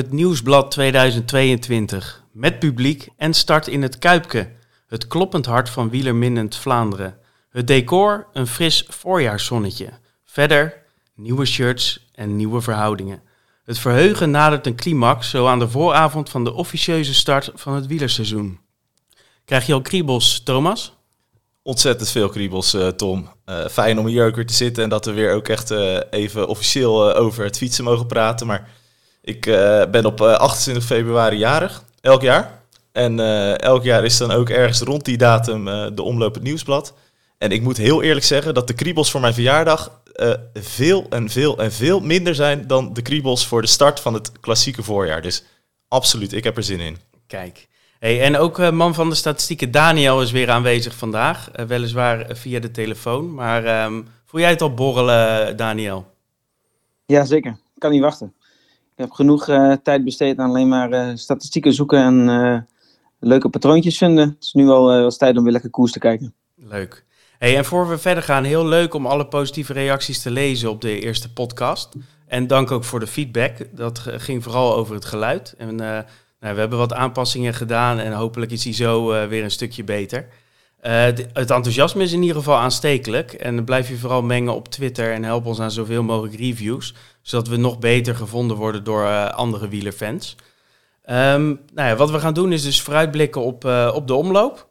Het Nieuwsblad 2022. Met publiek en start in het Kuipke. Het kloppend hart van wielerminnend Vlaanderen. Het decor, een fris voorjaarszonnetje. Verder nieuwe shirts en nieuwe verhoudingen. Het verheugen nadert een climax, zo aan de vooravond van de officieuze start van het wielerseizoen. Krijg je al kriebels, Thomas? Ontzettend veel kriebels, uh, Tom. Uh, fijn om hier ook weer te zitten en dat we weer ook echt uh, even officieel over het fietsen mogen praten. Maar ik ben op 28 februari jarig, elk jaar. En elk jaar is dan ook ergens rond die datum de omloop het nieuwsblad. En ik moet heel eerlijk zeggen dat de kriebels voor mijn verjaardag veel en veel en veel minder zijn dan de kriebels voor de start van het klassieke voorjaar. Dus absoluut, ik heb er zin in. Kijk. Hey, en ook uh, man van de statistieken Daniel is weer aanwezig vandaag. Uh, weliswaar via de telefoon. Maar um, voel jij het al borrelen, Daniel? Ja, zeker. Ik kan niet wachten. Ik heb genoeg uh, tijd besteed aan alleen maar statistieken zoeken en leuke patroontjes vinden. Het is nu al wel tijd om weer lekker koers te kijken. Leuk. Hey, en voor we verder gaan, heel leuk om alle positieve reacties te lezen op de eerste podcast. En dank ook voor de feedback. Dat ging vooral over het geluid. En nou, we hebben wat aanpassingen gedaan en hopelijk is die zo weer een stukje beter. Uh, het enthousiasme is in ieder geval aanstekelijk. En blijf je vooral mengen op Twitter en help ons aan zoveel mogelijk reviews. Zodat we nog beter gevonden worden door uh, andere wielerfans. Um, nou ja, wat we gaan doen is dus vooruitblikken op, op de omloop.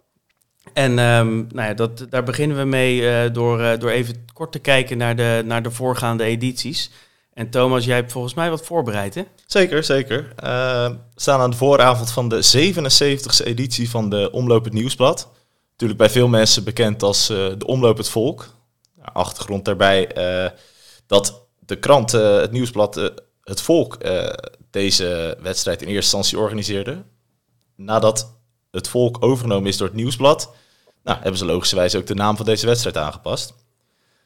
En um, nou ja, dat, daar beginnen we mee door, door even kort te kijken naar de, naar de voorgaande edities. En Thomas, jij hebt volgens mij wat voorbereid, hè? Zeker, zeker. We staan aan de vooravond van de 77e editie van de Omloop het Nieuwsblad. Natuurlijk bij veel mensen bekend als uh, de Omloop het Volk. Achtergrond daarbij uh, dat de krant, het Nieuwsblad, het Volk, deze wedstrijd in eerste instantie organiseerde. Nadat het Volk overgenomen is door het Nieuwsblad, nou, hebben ze logischerwijs ook de naam van deze wedstrijd aangepast.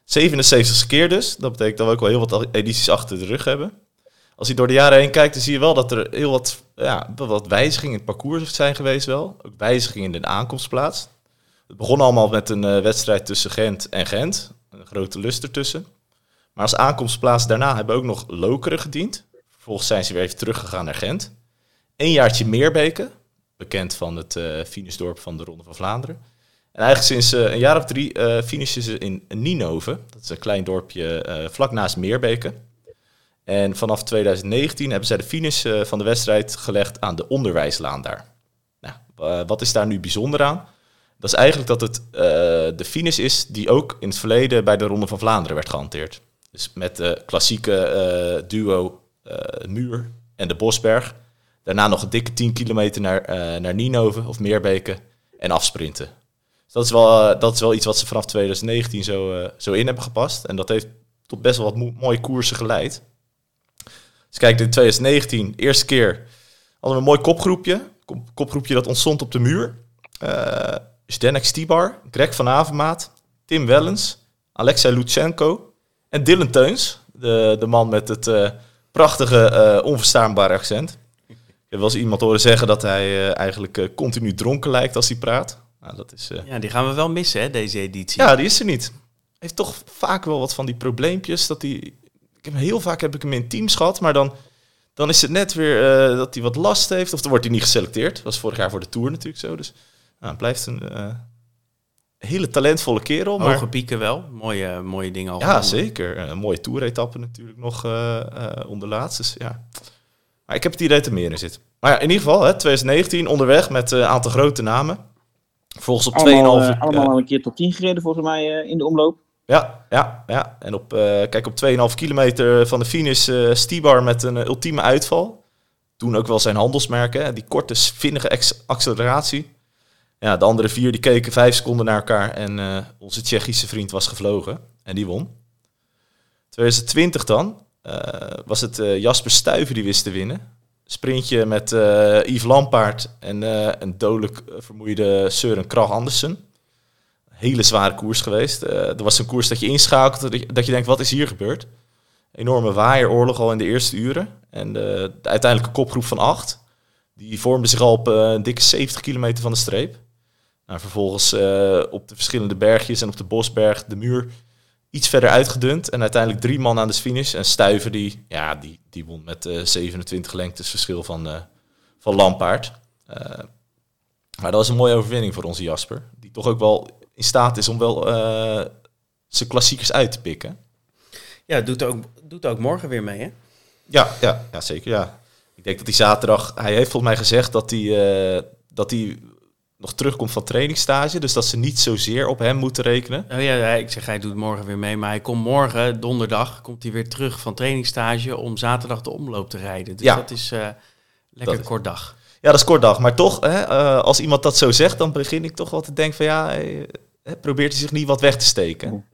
77 keer dus. Dat betekent dat we ook wel heel wat edities achter de rug hebben. Als je door de jaren heen kijkt, dan zie je wel dat er heel wat, ja, wat wijzigingen in het parcours zijn geweest wel. Ook wijzigingen in de aankomstplaats. Het begon allemaal met een uh, wedstrijd tussen Gent en Gent. Een grote lust ertussen. Maar als aankomstplaats daarna hebben ook nog Lokeren gediend. Vervolgens zijn ze weer even teruggegaan naar Gent. Een jaartje Meerbeke, bekend van het uh, van de Ronde van Vlaanderen. En eigenlijk sinds uh, een jaar of drie uh, ze in Ninove. Dat is een klein dorpje vlak naast Meerbeke. En vanaf 2019 hebben zij de finish van de wedstrijd gelegd aan de onderwijslaan daar. Nou, wat is daar nu bijzonder aan? Dat is eigenlijk dat het de finish is die ook in het verleden bij de Ronde van Vlaanderen werd gehanteerd. Dus met de klassieke duo Muur en de Bosberg. Daarna nog een dikke 10 kilometer naar, naar Ninove of Meerbeke en afsprinten dat is, wel, eh, dat is wel iets wat ze vanaf 2019 zo, zo in hebben gepast. En dat heeft tot best wel wat mooie koersen geleid. Dus kijk, in 2019, eerste keer, hadden we een mooi kopgroepje. Kopgroepje dat ontstond op de muur. Uh, Zdenek Stibar, Greg van Avermaat, Tim Wellens, Alexei Lutsenko en Dylan Teuns. De, de man met het uh, prachtige, uh, onverstaanbare accent. Ik heb wel eens iemand horen zeggen dat hij eigenlijk continu dronken lijkt als hij praat. Nou, dat is. Ja, die gaan we wel missen, hè, deze editie. Ja, die is er niet. Heeft toch vaak wel wat van die probleempjes. Dat die, ik heb, heel vaak heb ik hem in teams gehad, maar dan, dan is het net weer dat hij wat last heeft. Of dan wordt hij niet geselecteerd. Dat was vorig jaar voor de Tour natuurlijk zo. Dus nou, het blijft een uh, hele talentvolle kerel. Hoge maar... pieken wel. Mooie, mooie dingen al. Ja, zeker. Een mooie toeretappe natuurlijk nog onder laatste. ja. Maar ik heb het idee dat er meer in zit. Maar ja, in ieder geval, hè, 2019 onderweg met een aantal grote namen. Volgens op 2,5... Allemaal, uh, allemaal al een keer tot 10 gereden volgens mij uh, in de omloop. Ja, ja, ja. En op, uh, kijk, op 2,5 kilometer van de finish uh, Stibar met een ultieme uitval. Toen ook wel zijn handelsmerken. Hè? Die korte, vinnige acceleratie. Ja, de andere vier die keken vijf seconden naar elkaar. En onze Tsjechische vriend was gevlogen. En die won. 2020 dan was het Jasper Stuyven die wist te winnen sprintje met Yves Lampaard en een dodelijk eh, vermoeide Søren Krag Andersen. Hele zware koers geweest. Er was een koers dat je inschakelt, dat je denkt, wat is hier gebeurd? Enorme waaieroorlog al in de eerste uren. En de uiteindelijke kopgroep van acht, die vormde zich al op een dikke 70 kilometer van de streep. Nou, vervolgens op de verschillende bergjes en op de Bosberg, de muur, iets verder uitgedund. En uiteindelijk drie man aan de finish. En Stuiven die, ja, die, die won met 27 lengtes verschil van, van Lampaard. maar dat was een mooie overwinning voor onze Jasper. Die toch ook wel in staat is om wel zijn klassiekers uit te pikken. Ja, doet ook, doet ook morgen weer mee, hè? Ja, ja, ja, zeker. Ja. Ik denk dat hij zaterdag... Hij heeft volgens mij gezegd dat hij, uh, dat hij nog terugkomt van trainingsstage. Dus dat ze niet zozeer op hem moeten rekenen. Oh ja, ik zeg hij doet morgen weer mee. Maar hij komt morgen, donderdag, komt hij weer terug van trainingsstage... om zaterdag de omloop te rijden. Dus ja. dat is uh, lekker dat kort dag. Ja, dat is kort dag. Maar toch, hè, uh, als iemand dat zo zegt... dan begin ik toch wel te denken van ja... Hij, probeert hij zich niet wat weg te steken.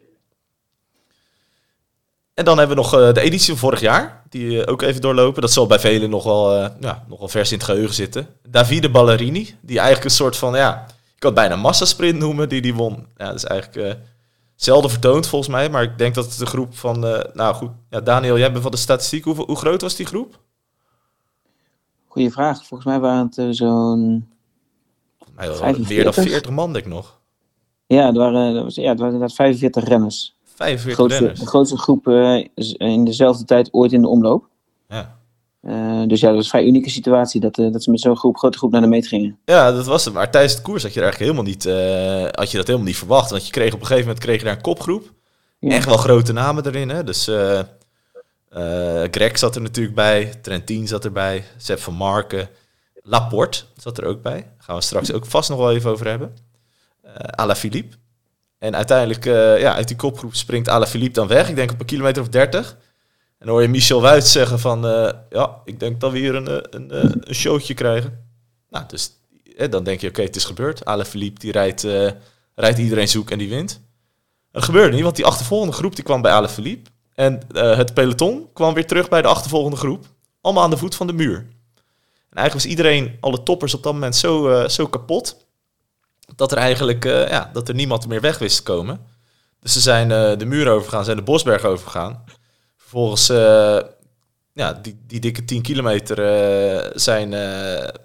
En dan hebben we nog uh, de editie van vorig jaar, die uh, ook even doorlopen. Dat zal bij velen nog wel, uh, ja, nog wel vers in het geheugen zitten. Davide Ballerini, die eigenlijk een soort van, ja, ik kan het bijna massasprint noemen, die die won. Ja, dat is eigenlijk zelden vertoond volgens mij, maar ik denk dat het de groep van, nou goed, ja, Daniel, jij bent van de statistiek. Hoe, hoe groot was die groep? Goeie vraag. Volgens mij waren het zo'n... Meer dan 40 man, denk ik nog. Ja, er waren, ja, het waren inderdaad 45 renners. 45 grootste, De grootste groep uh, in dezelfde tijd ooit in de omloop. Ja. Uh, dus ja, dat was een vrij unieke situatie dat, uh, dat ze met zo'n groep, grote groep naar de meet gingen. Ja, dat was het. Maar tijdens het koers had je, eigenlijk helemaal niet, had je dat helemaal niet verwacht. Want je kreeg op een gegeven moment kreeg je daar een kopgroep. Ja. Echt wel grote namen erin. Hè? Dus Greg zat er natuurlijk bij. Trentin zat erbij. Sepp van Marken. Laporte zat er ook bij. Daar gaan we straks ook vast nog wel even over hebben. Ala Philippe. En uiteindelijk, uh, ja, uit die kopgroep springt Alaphilippe dan weg. Ik denk op een kilometer of 30. En dan hoor je Michel Wuits zeggen van, uh, ja, ik denk dat we hier een, eh, een, een showtje krijgen. Nou, dus dan denk je, oké, het is gebeurd. Alaphilippe die rijdt, rijdt iedereen zoek en die wint. Dat gebeurde niet, want die achtervolgende groep die kwam bij Alaphilippe. En het peloton kwam weer terug bij de achtervolgende groep. Allemaal aan de voet van de muur. En eigenlijk was iedereen, alle toppers op dat moment, zo, zo kapot dat er eigenlijk uh, ja, dat er niemand meer weg wist te komen. Dus ze zijn uh, de muur overgegaan, zijn de Bosberg overgegaan. Vervolgens, uh, ja, die, die dikke 10 kilometer zijn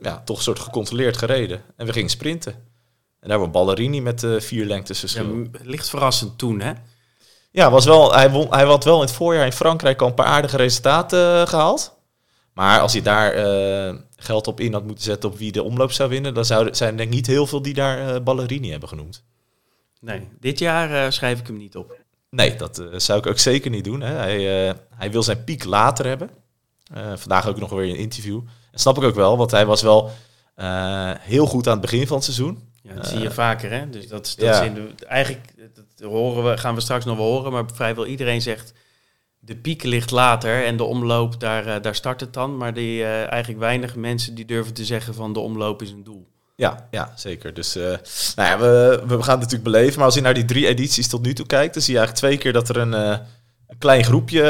ja, toch een soort gecontroleerd gereden. En we gingen sprinten. En daar was Ballerini met vier lengtes verschil. Ja, licht verrassend toen, hè? Ja, was wel, hij, won, hij had wel in het voorjaar in Frankrijk al een paar aardige resultaten gehaald. Maar als hij daar geld op in had moeten zetten op wie de omloop zou winnen, dan zouden, zijn er niet heel veel die daar uh, Ballerini hebben genoemd. Nee, dit jaar uh, schrijf ik hem niet op. Nee, dat uh, zou ik ook zeker niet doen. Hè. Hij, hij wil zijn piek later hebben. vandaag ook nog weer een interview. En snap ik ook wel, want hij was wel heel goed aan het begin van het seizoen. Ja, dat zie je vaker, hè? Dus dat, dat ja. is in de, eigenlijk dat horen we, gaan we straks nog wel horen, maar vrijwel iedereen zegt de piek ligt later en de omloop, daar, uh, daar start het dan. Maar die, uh, eigenlijk weinig mensen die durven te zeggen van de omloop is een doel. Ja, ja zeker. Dus uh, nou ja, we, we gaan het natuurlijk beleven. Maar als je naar die drie edities tot nu toe kijkt, dan zie je eigenlijk twee keer dat er een, een klein groepje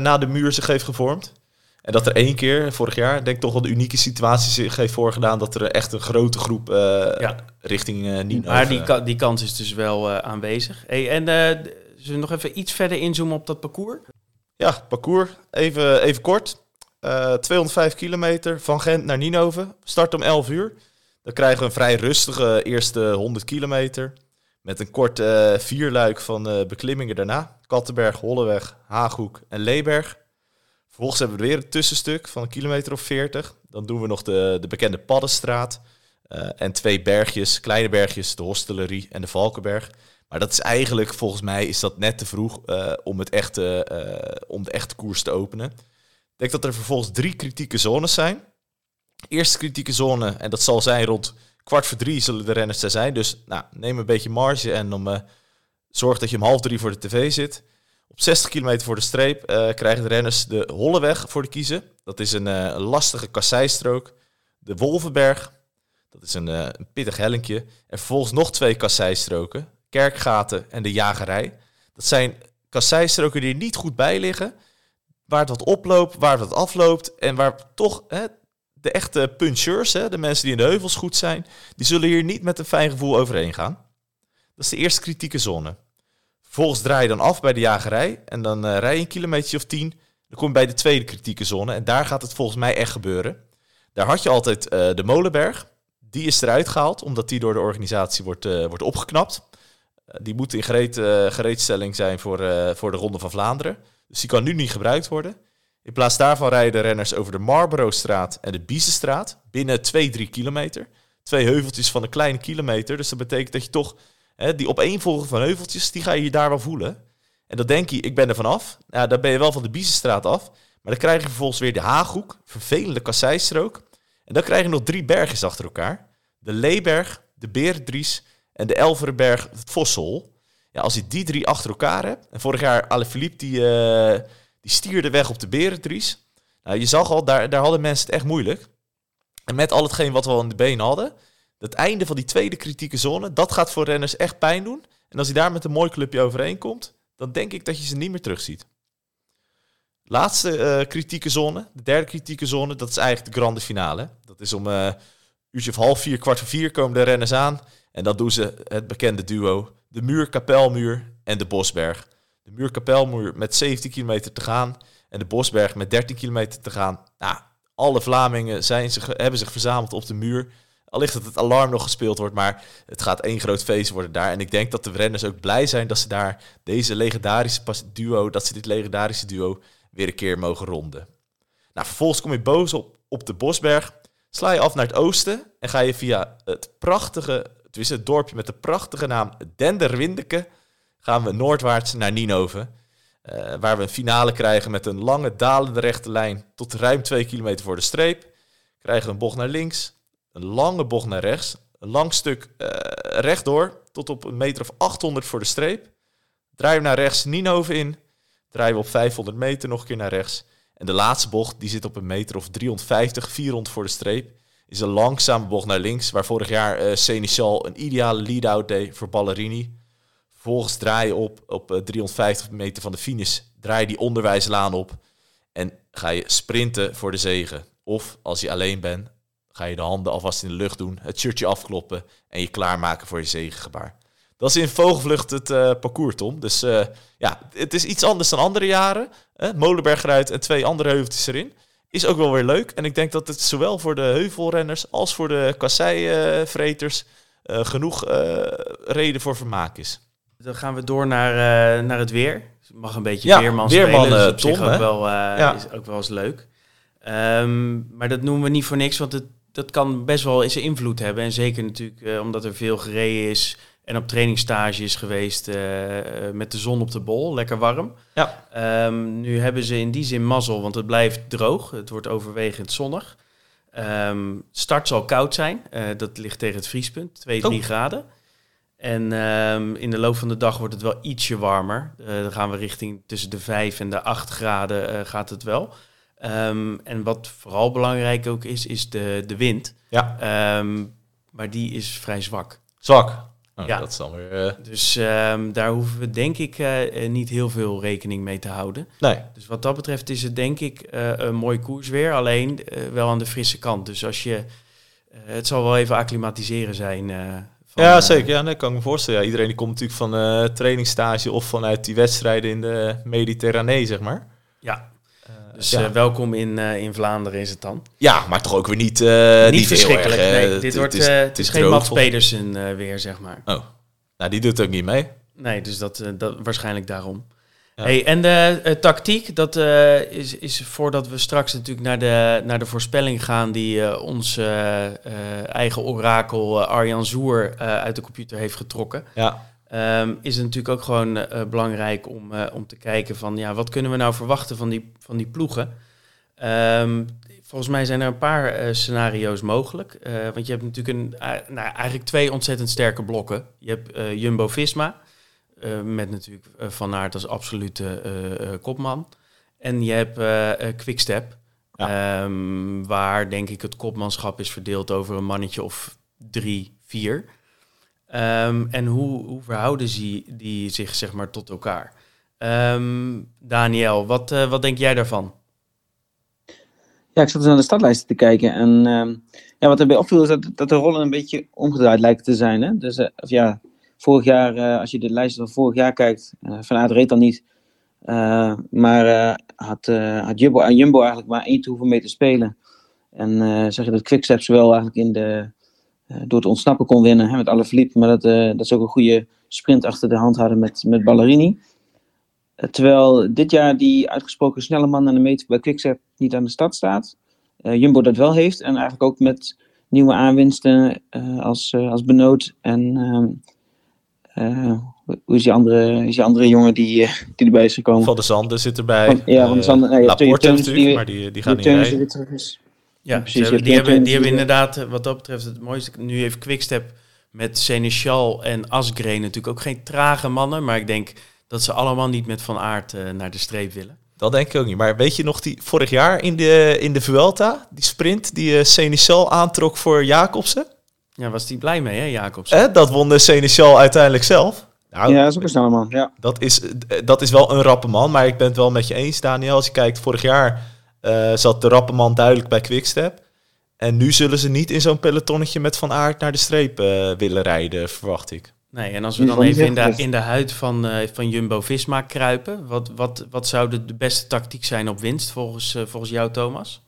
na de muur zich heeft gevormd. En dat er één keer, vorig jaar, denk ik toch wel de unieke situatie zich heeft voorgedaan dat er echt een grote groep ja. richting Nino... Maar die, die kans is dus wel aanwezig. Hey, en Zullen we nog even iets verder inzoomen op dat parcours? Ja, parcours. Even, even kort. Uh, eh, 205 kilometer van Gent naar Ninove. Start om 11 uur. Dan krijgen we een vrij rustige eerste 100 kilometer. Met een kort uh, vierluik van uh, beklimmingen daarna. Kattenberg, Holleweg, Haaghoek en Leeberg. Vervolgens hebben we weer een tussenstuk van een kilometer of 40. Dan doen we nog de, de bekende Paddenstraat. en twee bergjes, kleine bergjes, de Hostellerie en de Valkenberg. Maar dat is eigenlijk, volgens mij, is dat net te vroeg uh, om, het echte, uh, om de echte koers te openen. Ik denk dat er vervolgens drie kritieke zones zijn. Eerste kritieke zone, en dat zal zijn rond kwart voor drie zullen de renners er zijn. Dus nou, neem een beetje marge en om, uh, zorg dat je om half drie voor de tv zit. Op 60 kilometer voor de streep krijgen de renners de Holleweg voor de kiezen. Dat is een, een lastige kasseistrook. De Wolvenberg, dat is een, een pittig hellinkje. En vervolgens nog twee kasseistroken. Kerkgaten en de Jagerij. Dat zijn kasseistroken die er niet goed bij liggen. Waar het wat oploopt, waar het wat afloopt. En waar toch hè, de echte puncheurs, hè, de mensen die in de heuvels goed zijn, die zullen hier niet met een fijn gevoel overheen gaan. Dat is de eerste kritieke zone. Vervolgens draai je dan af bij de jagerij en dan uh, rij je een kilometer of tien. Dan kom je bij de tweede kritieke zone en daar gaat het volgens mij echt gebeuren. Daar had je altijd uh, de Molenberg. Die is eruit gehaald omdat die door de organisatie wordt, uh, wordt opgeknapt. Die moet in uh, gereedstelling zijn voor, voor de Ronde van Vlaanderen. Dus die kan nu niet gebruikt worden. In plaats daarvan rijden renners over de Marlborough-straat en de Biezenstraat binnen 2, 3 kilometer. Twee heuveltjes van een kleine kilometer. Dus dat betekent dat je toch hè, die opeenvolging van heuveltjes, die ga je daar wel voelen. En dan denk je, ik ben er vanaf. Ja, dan ben je wel van de Biezenstraat af. Maar dan krijg je vervolgens weer de Haaghoek, vervelende kasseistrook. En dan krijg je nog drie bergjes achter elkaar. De Leeberg, de Berendries en de Elverenberg, het Vossel. Ja, als je die drie achter elkaar hebt. En vorig jaar, Alaphilippe, die, uh, die stierde weg op de Berendries. Nou, je zag al, daar, daar hadden mensen het echt moeilijk. En met al hetgeen wat we al in de been hadden, het einde van die tweede kritieke zone, dat gaat voor renners echt pijn doen. En als hij daar met een mooi clubje overheen komt, dan denk ik dat je ze niet meer terugziet. Laatste uh, kritieke zone, de derde kritieke zone, dat is eigenlijk de grande finale. Dat is om uh, uurtje of half vier, kwart voor vier komen de renners aan. En dan doen ze het bekende duo, de muur-kapelmuur en de Bosberg. De muur-kapelmuur met 17 kilometer te gaan en de Bosberg met 13 kilometer te gaan. Nou, alle Vlamingen zijn hebben zich verzameld op de muur. Allicht dat het alarm nog gespeeld wordt, maar het gaat één groot feest worden daar. En ik denk dat de renners ook blij zijn dat ze daar deze legendarische duo, dat ze dit legendarische duo weer een keer mogen ronden. Nou, vervolgens kom je boos op, op de Bosberg, sla je af naar het oosten en ga je via het prachtige, het, het dorpje met de prachtige naam Denderwindeke, gaan we noordwaarts naar Ninove. Uh, waar we een finale krijgen met een lange dalende rechte lijn tot ruim 2 kilometer voor de streep. Krijgen we een bocht naar links, een lange bocht naar rechts, een lang stuk uh, rechtdoor tot op een meter of 800 voor de streep. Draaien we naar rechts Ninove in, draaien we op 500 meter nog een keer naar rechts. En de laatste bocht, die zit op een meter of 350, 400 voor de streep, is een langzame bocht naar links, waar vorig jaar uh, Seneschal een ideale lead-out deed voor Ballerini. Vervolgens draai je op, op 350 meter van de finish, draai je die onderwijslaan op en ga je sprinten voor de zegen. Of als je alleen bent, ga je de handen alvast in de lucht doen, het shirtje afkloppen en je klaarmaken voor je zegengebaar. Dat is in vogelvlucht het uh, parcours, Tom. Dus ja, het is iets anders dan andere jaren. Uh, Molenberg eruit en twee andere heuveltjes erin. Is ook wel weer leuk. En ik denk dat het zowel voor de heuvelrenners als voor de kasseivreters genoeg reden voor vermaak is. Dan gaan we door naar, naar het weer. Het mag een beetje ja, weerman, weerman spelen. Dus op Tom, zich ook wel, ja. is ook wel eens leuk. Um, maar dat noemen we niet voor niks, want het, dat kan best wel eens invloed hebben. En zeker natuurlijk omdat er veel gereden is en op trainingstage is geweest uh, met de zon op de bol, lekker warm. Ja. Um, nu hebben ze in die zin mazzel, want het blijft droog. Het wordt overwegend zonnig. Um, start zal koud zijn. Uh, dat ligt tegen het vriespunt, 2, 3 oh. graden. En um, in de loop van de dag wordt het wel ietsje warmer. Uh, dan gaan we richting tussen de 5 en de 8 graden gaat het wel. en wat vooral belangrijk ook is, is de, de wind. Ja. maar die is vrij zwak. Zwak? Oh, ja. Dat is dan weer, uh... Dus um, daar hoeven we denk ik uh, niet heel veel rekening mee te houden. Nee. Dus wat dat betreft is het denk ik uh, een mooi koers weer. Alleen wel aan de frisse kant. Dus als je... het zal wel even acclimatiseren zijn. Van, ja, zeker. Ja, dat kan ik me voorstellen. Ja, iedereen die komt natuurlijk van trainingsstage of vanuit die wedstrijden in de Mediterranee, zeg maar. Ja, dus ja. uh, welkom in, uh, in Vlaanderen is het dan. Ja, maar toch ook weer niet, uh, niet, niet verschrikkelijk. Erg, nee, dit wordt, het is, het is geen Mats Pedersen weer, zeg maar. Oh, nou die doet ook niet mee. Nee, dus dat, dat waarschijnlijk daarom. Ja. Hey, en de tactiek, dat is, is voordat we straks natuurlijk naar de, naar de voorspelling gaan die ons eigen orakel Arjan Zoer uit de computer heeft getrokken. Ja. Um, is het natuurlijk ook gewoon uh, belangrijk om, uh, om te kijken van ja, wat kunnen we nou verwachten van die, van die ploegen? Um, volgens mij zijn er een paar uh, scenario's mogelijk. want je hebt natuurlijk een, nou, eigenlijk twee ontzettend sterke blokken. Je hebt Jumbo-Visma, met natuurlijk Van Aert als absolute kopman. En je hebt Quickstep, ja. um, waar denk ik het kopmanschap is verdeeld over een mannetje of drie, vier. Um, en hoe, hoe verhouden ze die zich zeg maar, tot elkaar? Um, Daniel, wat, uh, wat denk jij daarvan? Ja, ik zat dus naar de startlijsten te kijken. En um, ja, wat erbij opviel is dat, dat de rollen een beetje omgedraaid lijken te zijn. Hè? Dus uh, of ja, vorig jaar, uh, als je de lijst van vorig jaar kijkt, Van Aert reed dan niet. maar had, had Jumbo, eigenlijk maar één toer mee te spelen. En zeg je dat Quickstep wel eigenlijk in de, eh, door te ontsnappen kon winnen hè, met alle verliep. Maar dat, uh, dat is ook een goede sprint achter de hand hadden met, met Ballerini. Eh, terwijl dit jaar die uitgesproken snelle man aan de meter bij Quickstep niet aan de stad staat. Eh, Jumbo dat wel heeft en eigenlijk ook met nieuwe aanwinsten als, als Benoot en ehm, hoe is die andere, is die andere jongen die, die erbij is gekomen? Van de Zanden zit erbij. Van, ja, van de Zanden. Nee, Laporte natuurlijk, die, maar die, die gaat niet rijden. Ja, precies. Hebben, die, hebben, die hebben inderdaad, wat dat betreft, het mooiste. Nu heeft Quickstep met Seneschal en Asgreen natuurlijk ook geen trage mannen. Maar ik denk dat ze allemaal niet met Van Aert uh, naar de streep willen. Dat denk ik ook niet. Maar weet je nog, die vorig jaar in de, in de Vuelta, die sprint die uh, Seneschal aantrok voor Jacobsen? Ja, was die blij mee, hè, Jacobsen? Eh, dat won de Seneschal uiteindelijk zelf. Nou, ja, dat is ook een snelle man. Ja. Dat, is, dat is wel een rappe man, maar ik ben het wel met je eens, Daniel. Als je kijkt, vorig jaar uh, zat de rappe man duidelijk bij Quickstep. En nu zullen ze niet in zo'n pelotonnetje met Van Aert naar de streep uh, willen rijden, verwacht ik. Nee, en als we dan even in de, in de huid van, uh, van Jumbo-Visma kruipen, wat, wat, wat zou de, de beste tactiek zijn op winst volgens, uh, volgens jou, Thomas?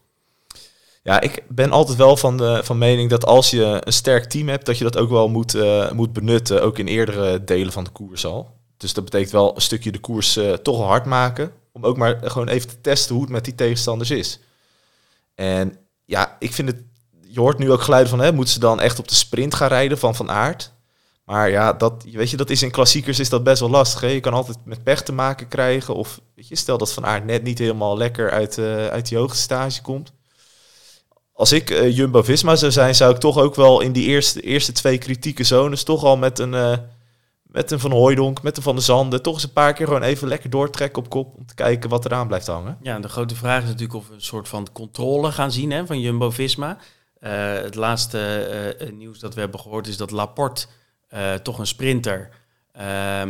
Ja, ik ben altijd wel van, de, van mening dat als je een sterk team hebt, dat je dat ook wel moet, uh, moet benutten, ook in eerdere delen van de koers al. Dus dat betekent wel een stukje de koers toch hard maken, om ook maar gewoon even te testen hoe het met die tegenstanders is. En ja, ik vind het, je hoort nu ook geluiden van, hè, moeten ze dan echt op de sprint gaan rijden van Van Aert? Maar ja, dat, weet je, dat is in klassiekers is dat best wel lastig. Hè? Je kan altijd met pech te maken krijgen. Of weet je, stel dat Van Aert net niet helemaal lekker uit, uh, uit die hoogste stage komt. Als ik uh, Jumbo-Visma zou zijn, zou ik toch ook wel in die eerste, eerste twee kritieke zones... toch al met een, uh, met een Van Hooijdonk, met een Van de Zanden... toch eens een paar keer gewoon even lekker doortrekken op kop... om te kijken wat eraan blijft hangen. Ja, de grote vraag is natuurlijk of we een soort van controle gaan zien hè, van Jumbo-Visma. het laatste nieuws dat we hebben gehoord is dat Laporte uh, toch een sprinter uh,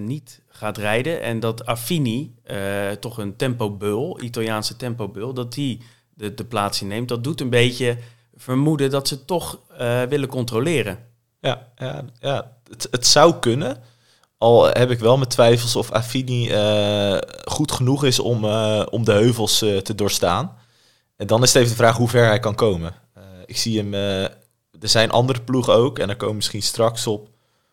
niet gaat rijden. En dat Affini, toch een tempobul, Italiaanse tempobul, dat die de, de plaats inneemt. Dat doet een beetje vermoeden dat ze toch willen controleren. Ja, ja, ja het, zou kunnen. Al heb ik wel mijn twijfels of Affini goed genoeg is om, om de heuvels te doorstaan. En dan is het even de vraag hoe ver hij kan komen. ik zie hem er zijn andere ploegen ook, en daar komen we misschien straks op.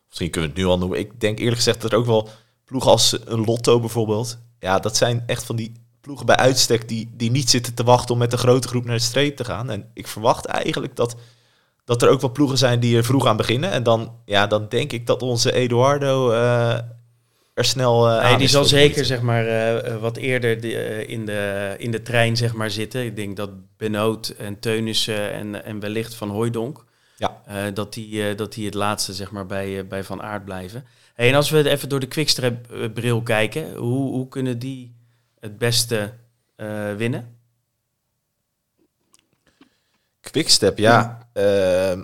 Misschien kunnen we het nu al noemen. Ik denk eerlijk gezegd dat er ook wel ploegen als een Lotto bijvoorbeeld. Ja, dat zijn echt van die ploegen bij uitstek die, die niet zitten te wachten om met een grote groep naar de streep te gaan. En ik verwacht eigenlijk dat, dat er ook wel ploegen zijn die er vroeg aan beginnen. En dan, ja, dan denk ik dat onze Eduardo uh, er snel uh, nee, Die zal zeker zeg maar, uh, wat eerder de, in, de, in de trein zeg maar, zitten. Ik denk dat Benoot en Teunissen en, en wellicht Van Hooijdonk ja. Dat, die, dat die het laatste zeg maar, bij, bij Van Aert blijven. Hey, en als we even door de quickstrap-bril kijken, hoe, hoe kunnen die het beste winnen? Quickstep, ja. Ehm,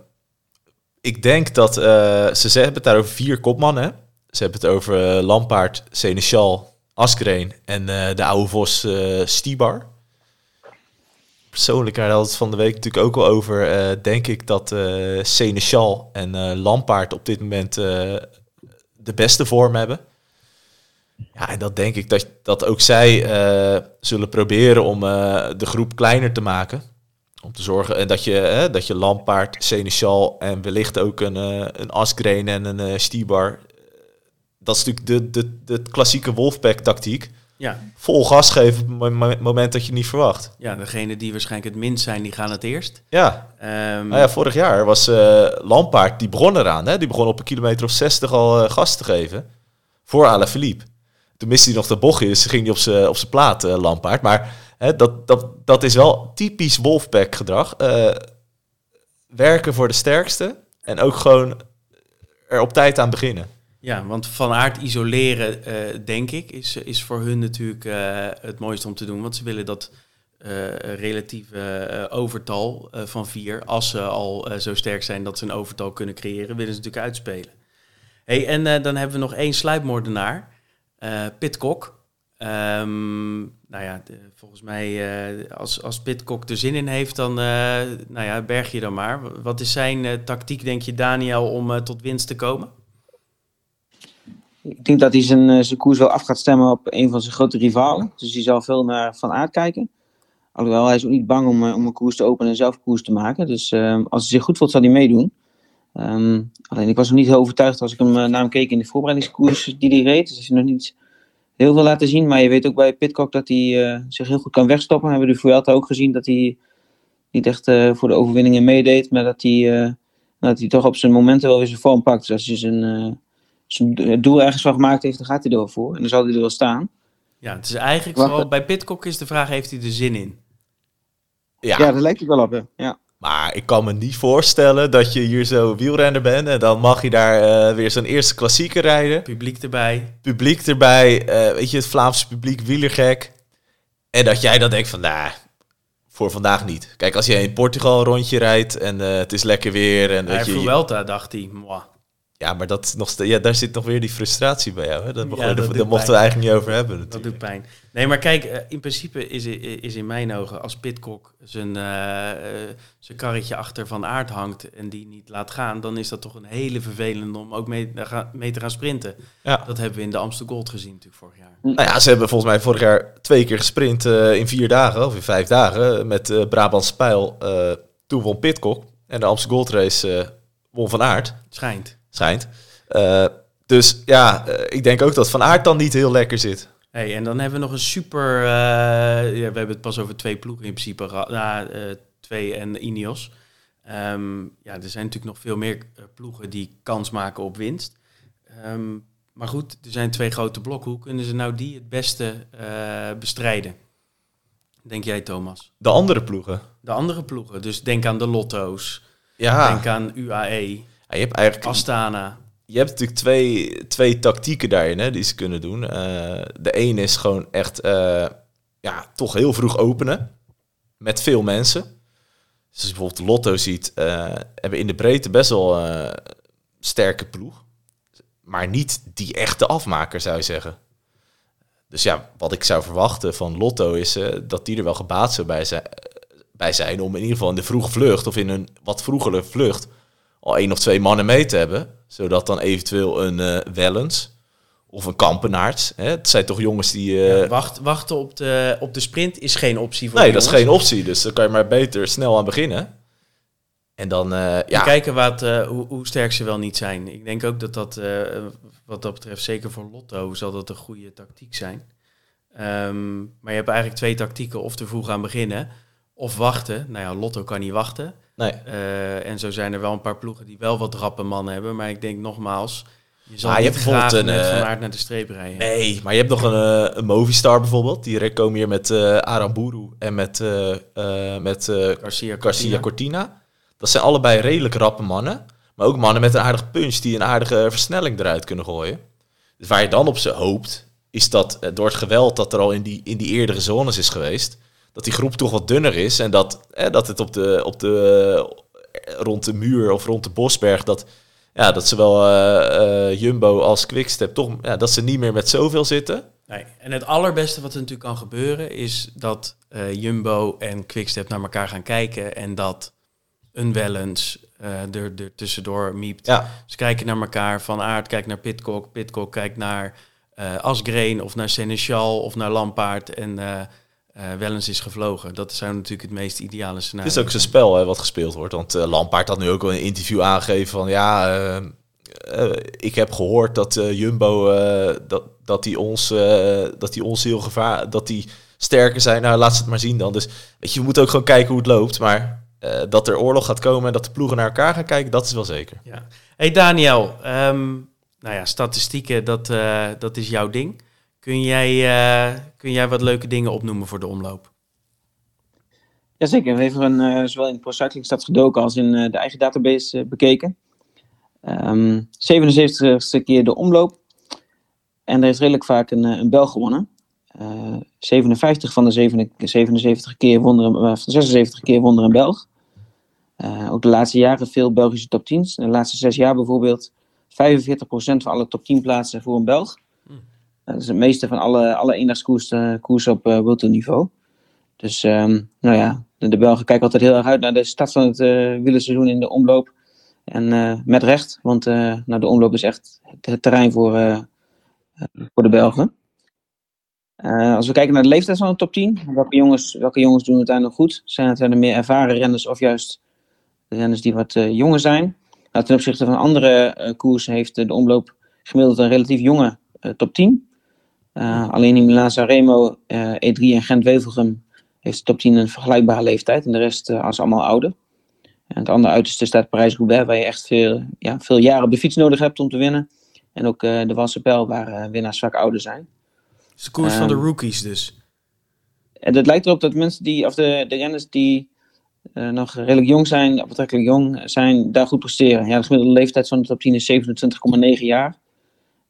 ik denk dat ze, ze hebben het daar vier kopmannen. Ze hebben het over Lampaard, Seneschal, Askreen en de oude vos Stibar persoonlijk, daar hadden het van de week natuurlijk ook al over. Denk ik dat Seneschal en Lampaard op dit moment de beste vorm hebben. Ja, en dat denk ik dat, dat ook zij zullen proberen om de groep kleiner te maken. Om te zorgen en dat je, dat je Lampaard, Seneschal en wellicht ook een, een Asgreen en een Stibar. Dat is natuurlijk de, de, de klassieke Wolfpack-tactiek ja. vol gas geven op het moment dat je niet verwacht. Ja, degene die waarschijnlijk het minst zijn, die gaan het eerst. Ja, um, nou ja vorig jaar was uh, Lampaard, die begon eraan. Hè? Die begon op een kilometer of 60 al uh, gas te geven. Voor Alaphilippe. Toen miste hij nog de bochtjes, ging hij op zijn op plaat, uh, Lampaard. Maar hè, dat, dat, dat is wel typisch Wolfpack gedrag. werken voor de sterkste en ook gewoon er op tijd aan beginnen. Ja, want van aard isoleren, uh, denk ik, is, is voor hun natuurlijk uh, het mooiste om te doen. Want ze willen dat relatieve overtal van vier, als ze al zo sterk zijn dat ze een overtal kunnen creëren, willen ze natuurlijk uitspelen. Hey, en dan hebben we nog één sluipmoordenaar, Pitcock. Um, nou ja, volgens mij, als, als Pitcock er zin in heeft, dan nou ja, berg je dan maar. Wat is zijn tactiek, denk je, Daniel, om tot winst te komen? Ik denk dat hij zijn, eh, zijn koers wel af gaat stemmen op een van zijn grote rivalen. Dus hij zal veel naar Van Aert kijken. Alhoewel, hij is ook niet bang om, eh, om een koers te openen en zelf koers te maken. Dus uh, als hij zich goed voelt, zal hij meedoen. Ehm, alleen ik was nog niet heel overtuigd als ik hem, naar hem keek in de voorbereidingskoers die hij reed. Dus hij is nog niet heel veel laten zien. Maar je weet ook bij Pitcock dat hij zich heel goed kan wegstoppen. We hebben de Vuelta ook gezien dat hij niet echt voor de overwinningen meedeed. Maar dat hij, dat hij toch op zijn momenten wel weer zijn vorm pakt. Dus als hij zijn, zijn doel ergens van gemaakt heeft, dan gaat hij er wel voor. En dan zal hij er wel staan. Ja, het is eigenlijk vooral bij Pitcock is de vraag, heeft hij er zin in? Ja, ja dat lijkt het wel op, ja. Maar ik kan me niet voorstellen dat je hier zo wielrenner bent en dan mag je daar uh, weer zo'n eerste klassieke rijden. Publiek erbij. Publiek erbij, uh, weet je, het Vlaamse publiek, wielergek. En dat jij dan denkt van, nou, nah, voor vandaag niet. Kijk, als je in Portugal een rondje rijdt en uh, het is lekker weer. En dat je, Vuelta dacht hij. Ja, maar dat nog ja, daar zit nog weer die frustratie bij jou. Hè? Dat, ja, dat, dat mochten we eigenlijk niet over hebben. Natuurlijk. Dat doet pijn. Nee, maar kijk, eh, in principe is, is in mijn ogen als Pitcock zijn, uh, zijn karretje achter van aard hangt en die niet laat gaan, dan is dat toch een hele vervelende om ook mee, mee te gaan sprinten. Ja. Dat hebben we in de Amsterdam Gold gezien natuurlijk vorig jaar. Nou ja, ze hebben volgens mij vorig jaar twee keer gesprint uh, in vier dagen of in vijf dagen met uh, Brabant Spijl. toen won Pitcock en de Amsterdam Gold Race won van aard. Schijnt schijnt. Uh, dus ja, uh, ik denk ook dat Van Aert dan niet heel lekker zit. Hey, en dan hebben we nog een super... Uh, ja, we hebben het pas over twee ploegen in principe gehad. Twee en Ineos. Um, ja, er zijn natuurlijk nog veel meer ploegen die kans maken op winst. Um, maar goed, er zijn twee grote blokken. Hoe kunnen ze nou die het beste bestrijden? Denk jij, Thomas? De andere ploegen? De andere ploegen. Dus denk aan de Lotto's. Ja. Denk aan UAE je hebt eigenlijk... Astana. Je hebt natuurlijk twee, twee tactieken daarin hè, die ze kunnen doen. Uh, de een is gewoon echt uh, ja, toch heel vroeg openen. Met veel mensen. Dus als je bijvoorbeeld Lotto ziet, uh, hebben in de breedte best wel sterke ploeg. Maar niet die echte afmaker, zou je zeggen. Dus ja, wat ik zou verwachten van Lotto is dat die er wel gebaat zou bij zijn, bij zijn om in ieder geval in de vroege vlucht of in een wat vroegere vlucht al één of twee mannen mee te hebben. Zodat dan eventueel een uh, Wellens of een Kampenaerts. Hè? Het zijn toch jongens die... Uh... Ja, wacht, wachten op de, op de sprint is geen optie voor Nee, dat is geen optie. Dus dan kan je maar beter snel aan beginnen. En dan, uh, ja... Kijken wat, hoe, hoe, sterk ze wel niet zijn. Ik denk ook dat dat, wat dat betreft, zeker voor Lotto, zal dat een goede tactiek zijn. Um, maar je hebt eigenlijk twee tactieken. Of te vroeg aan beginnen, of wachten. Nou ja, Lotto kan niet wachten. Nee. Uh, en zo zijn er wel een paar ploegen die wel wat rappe mannen hebben. Maar ik denk nogmaals, je zal ah, niet je hebt een, met Van eh, Aert naar de streep rijden. Nee, maar je hebt nog een, uh, een Movistar bijvoorbeeld. Die komen hier met uh, Aramburu en met, met Garcia, Garcia Cortina. Dat zijn allebei redelijk rappe mannen. Maar ook mannen met een aardige punch die een aardige versnelling eruit kunnen gooien. Dus waar je dan op ze hoopt, is dat door het geweld dat er al in die, in die eerdere zones is geweest dat die groep toch wat dunner is. En dat, dat het op de, op de, rond de muur of rond de Bosberg, dat, ja, dat zowel uh, uh, Jumbo als Quickstep toch, ja, dat ze niet meer met zoveel zitten. Nee, en het allerbeste wat er natuurlijk kan gebeuren is dat uh, Jumbo en Quickstep naar elkaar gaan kijken en dat een Wellens er, er tussendoor miept. Ja. Ze kijken naar elkaar, Van Aert kijkt naar Pitcock, Pitcock kijkt naar Asgreen of naar Seneschal of naar Lampaard en uh, wel eens is gevlogen. Dat zou natuurlijk het meest ideale scenario Het is ook zijn spel hè, wat gespeeld wordt. Want uh, Lampaard had nu ook wel een interview aangegeven van... ja, uh, ik heb gehoord dat Jumbo... dat, dat, die ons, dat die ons heel gevaar... dat die sterker zijn. Nou, laat ze het maar zien dan. Dus weet je, we moeten ook gewoon kijken hoe het loopt. Maar dat er oorlog gaat komen en dat de ploegen naar elkaar gaan kijken... dat is wel zeker. Ja. Hey Daniel, um, nou ja, statistieken, dat, dat is jouw ding... Kun jij, uh, kun jij wat leuke dingen opnoemen voor de omloop? Jazeker, we hebben een, uh, zowel in Pro Cycling Stats gedoken als in uh, de eigen database bekeken. Um, ehm, 77ste keer de omloop. En er is redelijk vaak een, een Bel gewonnen. 57 van de 77 keer won er, 76 keer won er een Belg. ook de laatste jaren veel Belgische top 10's. De laatste zes jaar bijvoorbeeld 45% van alle top 10 plaatsen voor een Belg. Dat is het meeste van alle, alle eendagskoersen koers op uh, World niveau. Dus um, nou ja, de, Belgen kijken altijd heel erg uit naar de start van het uh, wielerseizoen in de omloop. En uh, met recht, want nou, de omloop is echt het terrein voor, voor de Belgen. als we kijken naar de leeftijd van de top 10, welke jongens, welke jongens doen het uiteindelijk goed? Zijn het de meer ervaren renners of juist renners die wat jonger zijn? Nou, ten opzichte van andere koersen heeft de omloop gemiddeld een relatief jonge top 10. Alleen in Milaan-Sanremo, E3 en Gent-Wevelgem heeft de top 10 een vergelijkbare leeftijd. En de rest als allemaal ouder. En het andere uiterste staat Parijs-Roubaix, waar je echt veel, ja, veel jaren op de fiets nodig hebt om te winnen. En ook uh, de Wassepel, waar uh, winnaars vaak ouder zijn. Het is de koers van de ehm, rookies dus. En het lijkt erop dat mensen die, of de, de renners die uh, nog redelijk jong zijn, betrekkelijk jong zijn, daar goed presteren. Ja, de gemiddelde leeftijd van de top 10 is 27,9 jaar.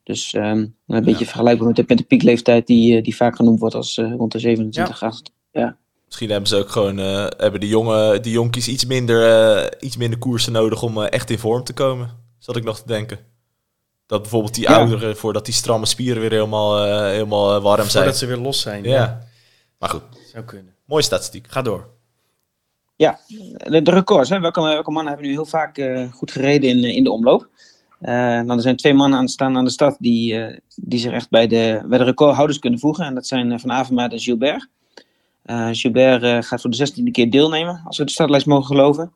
Dus um, een ja. beetje vergelijkbaar met de, met de piekleeftijd die, die vaak genoemd wordt als rond de 27, ja. 8. Ja. Misschien hebben ze ook gewoon uh, hebben de jonge die jonkies iets minder, uh, iets minder koersen nodig om uh, echt in vorm te komen. Zat ik nog te denken. Dat bijvoorbeeld die ja. ouderen, voordat die stramme spieren weer helemaal, helemaal warm zijn. Voordat ze weer los zijn. Ja. ja. Maar goed. Zou kunnen. Mooie statistiek. Ga door. Ja, de, de records. Hè. Welke, welke mannen hebben nu heel vaak goed gereden in, in de omloop? Nou, er zijn twee mannen aan staan aan de stad die, die zich echt bij de, bij de recordhouders kunnen voegen. En dat zijn Van Avermaat en Gilbert. Uh, Gilbert uh, gaat voor de zestiende keer deelnemen, als we de startlijst mogen geloven.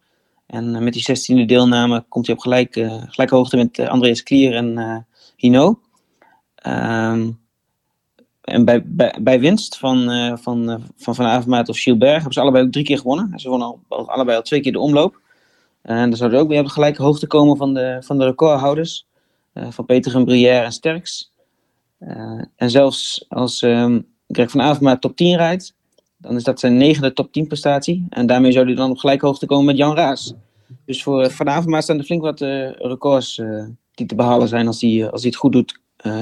En uh, met die zestiende deelname komt hij op gelijk, gelijke hoogte met Andreas Klier en Hino. Um, en bij, bij, bij, winst van Van, van, van of Gilbert hebben ze allebei ook drie keer gewonnen. Ze wonnen al, allebei al twee keer de omloop. En dan zouden ook weer op gelijke hoogte komen van de, van de recordhouders. van Peter en Brière en Sterks. en zelfs als um, Greg van top 10 rijdt, dan is dat zijn negende top 10 prestatie. En daarmee zou hij dan op gelijke hoogte komen met Jan Raas. Dus voor vanavond maar staan er flink wat records die te behalen zijn als hij, als hij het goed doet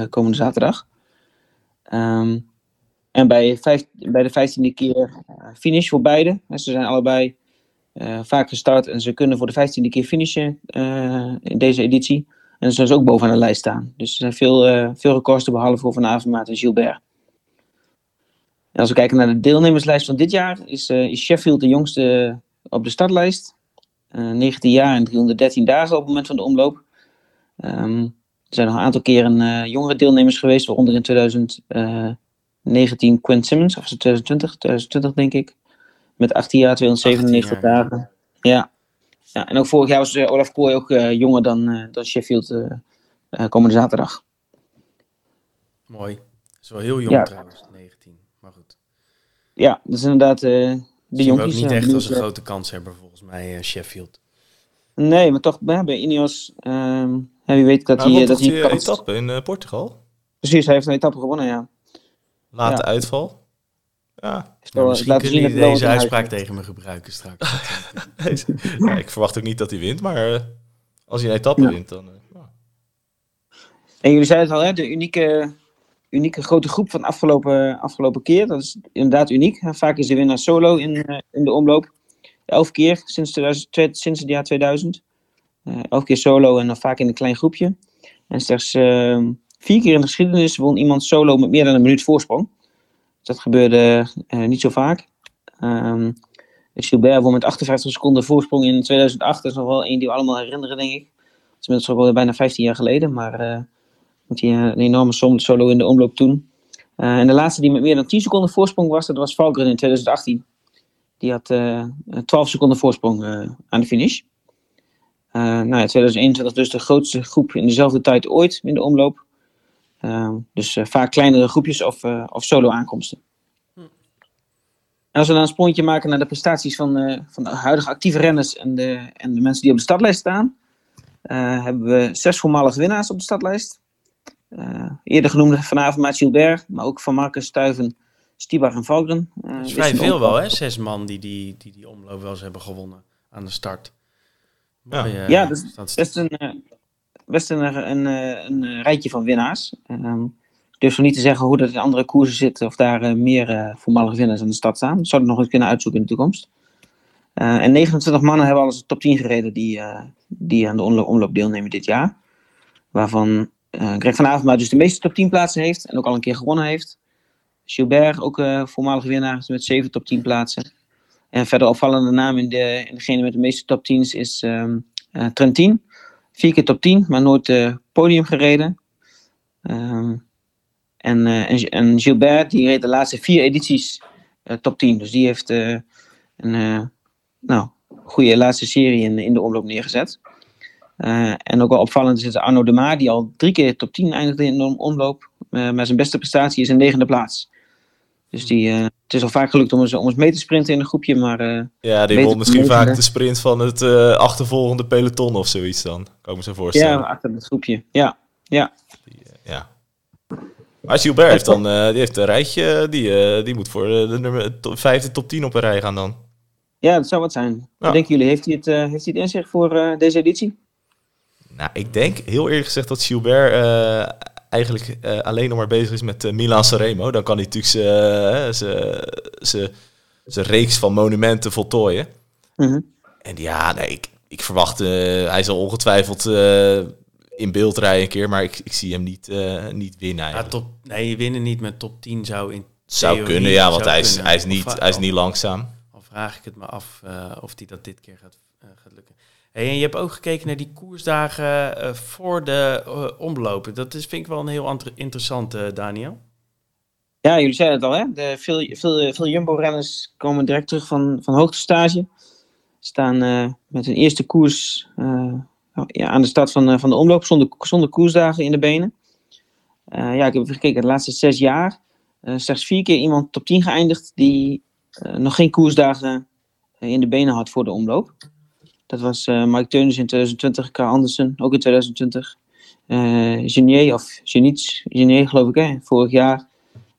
komende zaterdag. Um, en bij, vijf, bij de vijftiende keer finish voor beide. Ze zijn allebei vaak gestart en ze kunnen voor de vijftiende keer finishen in deze editie. En ze zullen ook bovenaan de lijst staan. Dus er zijn veel, veel records te behalen voor Van Avermaat en Gilbert. En als we kijken naar de deelnemerslijst van dit jaar, is, uh, is Sheffield de jongste op de startlijst. Uh, 19 jaar en 313 dagen op het moment van de omloop. Um, er zijn nog een aantal keren uh, jongere deelnemers geweest, waaronder in 2019 Quinn Simmons, of 2020, 2020 denk ik. Met 18 jaar, 297 dagen. Ja. ja. En ook vorig jaar was Olaf Kooi ook jonger dan, dan Sheffield komende zaterdag. Mooi. Dat is wel heel jong ja. trouwens, 19 maar goed. Ja, dat is inderdaad uh, de jongens. ook niet echt als een grote kans hebben volgens mij, uh, Sheffield. Nee, maar toch bij Ineos, um, ja, wie weet dat nou, hij... Dat hij een etappe in uh, Portugal. Precies, hij heeft een etappe gewonnen, ja. Late ja. uitval. Ja. Nou, misschien kun je deze uitspraak tegen me gebruiken straks. ja, ik verwacht ook niet dat hij wint, maar uh, als hij een etappe ja. wint, dan... En jullie zeiden het al, hè, de unieke unieke grote groep van afgelopen, afgelopen keer. Dat is inderdaad uniek. Vaak is de winnaar solo in, uh, in de omloop. Elf keer sinds, 2000, sinds het jaar 2000. Uh, elf keer solo en dan vaak in een klein groepje. En slechts uh, vier keer in de geschiedenis won iemand solo met meer dan een minuut voorsprong. Dat gebeurde uh, niet zo vaak. Um, Gilbert won met 58 seconden voorsprong in 2008. Dat is nog wel één die we allemaal herinneren, denk ik. Dat is inmiddels bijna 15 jaar geleden. Maar want hij een enorme som solo in de omloop toen. Uh, en de laatste die met meer dan 10 seconden voorsprong was, dat was Valgren in 2018. Die had uh, 12 seconden voorsprong uh, aan de finish. nou ja, 2021 dus de grootste groep in dezelfde tijd ooit in de omloop. Dus vaak kleinere groepjes of, of solo aankomsten. Hm. En als we dan een sprongetje maken naar de prestaties van, van de huidige actieve renners en de, en de mensen die op de startlijst staan, hebben we zes voormalige winnaars op de startlijst. Uh, eerder genoemde vanavond Maat Gilbert, maar ook van Marcus Stuiven, Stibar en Valgren. Uh, dat is vrij veel wel, hè? Zes man die die, die die omloop wel eens hebben gewonnen aan de start. Ja, Mooie, ja dat is best een, uh, best een, een, een, rijtje van winnaars. Um, durf niet te zeggen hoe dat in andere koersen zit, of daar meer voormalige winnaars aan de start staan. Zou ik nog eens kunnen uitzoeken in de toekomst. en 29 mannen hebben alles top 10 gereden die, die aan de omloop deelnemen dit jaar. Waarvan uh, Greg van Avermaat dus de meeste top 10 plaatsen heeft en ook al een keer gewonnen heeft. Gilbert, ook uh, voormalig winnaar met 7 top 10 plaatsen. En verder opvallende naam in, de, in degene met de meeste top 10's is um, Trentin. Vier keer top 10, maar nooit uh, podium gereden. Um, en, en, en, Gilbert, die reed de laatste vier edities top 10. Dus die heeft een nou, goede laatste serie in, in de omloop neergezet. en ook wel opvallend is Arno de Maar, die al drie keer top 10 eindigde in de omloop. maar zijn beste prestatie is een negende plaats. Dus die, uh, het is al vaak gelukt om eens, om eens mee te sprinten in een groepje, maar... Uh, ja, die won misschien vaak de sprint van het uh, achtervolgende peloton of zoiets dan. Kan ik me zo voorstellen. Ja, achter het groepje. Ja, ja. Die, ja. Maar Gilbert heeft dan, die heeft een rijtje, die, die moet voor de nummer to vijfde top 10 op een rij gaan dan. Ja, dat zou wat zijn. Ja. denken jullie, heeft hij het, heeft hij het in zich voor deze editie? Nou, ik denk heel eerlijk gezegd dat Gilbert eigenlijk uh, alleen nog maar bezig is met uh, Milan Sanremo, dan kan hij natuurlijk zijn reeks van monumenten voltooien. Mhm. En ja, nee, ik, ik verwacht, uh, hij zal ongetwijfeld in beeld rijden een keer, maar ik, ik zie hem niet, niet winnen Ja, top, nee, winnen niet met top 10 zou in Zou kunnen, ja, want hij is, hij, is niet, hij is niet langzaam. Al vraag ik het me af of hij dat dit keer gaat, gaat lukken. Je hebt ook gekeken naar die koersdagen uh, voor de uh, omlopen. Dat is, vind ik wel een heel interessant, uh, Daniel. Ja, jullie zeiden het al, hè? De, veel veel, veel Jumbo-renners komen direct terug van, van hoogtestage. Staan met hun eerste koers ja, aan de start van, van de omloop, zonder, zonder koersdagen in de benen. ja, ik heb even gekeken, de laatste zes jaar. slechts vier keer iemand top 10 geëindigd die nog geen koersdagen in de benen had voor de omloop. Dat was uh, Mike Teunis in 2020, Karl Andersen ook in 2020. Uh, eh, Genier, of Geniets, Genier geloof ik, hè, vorig jaar.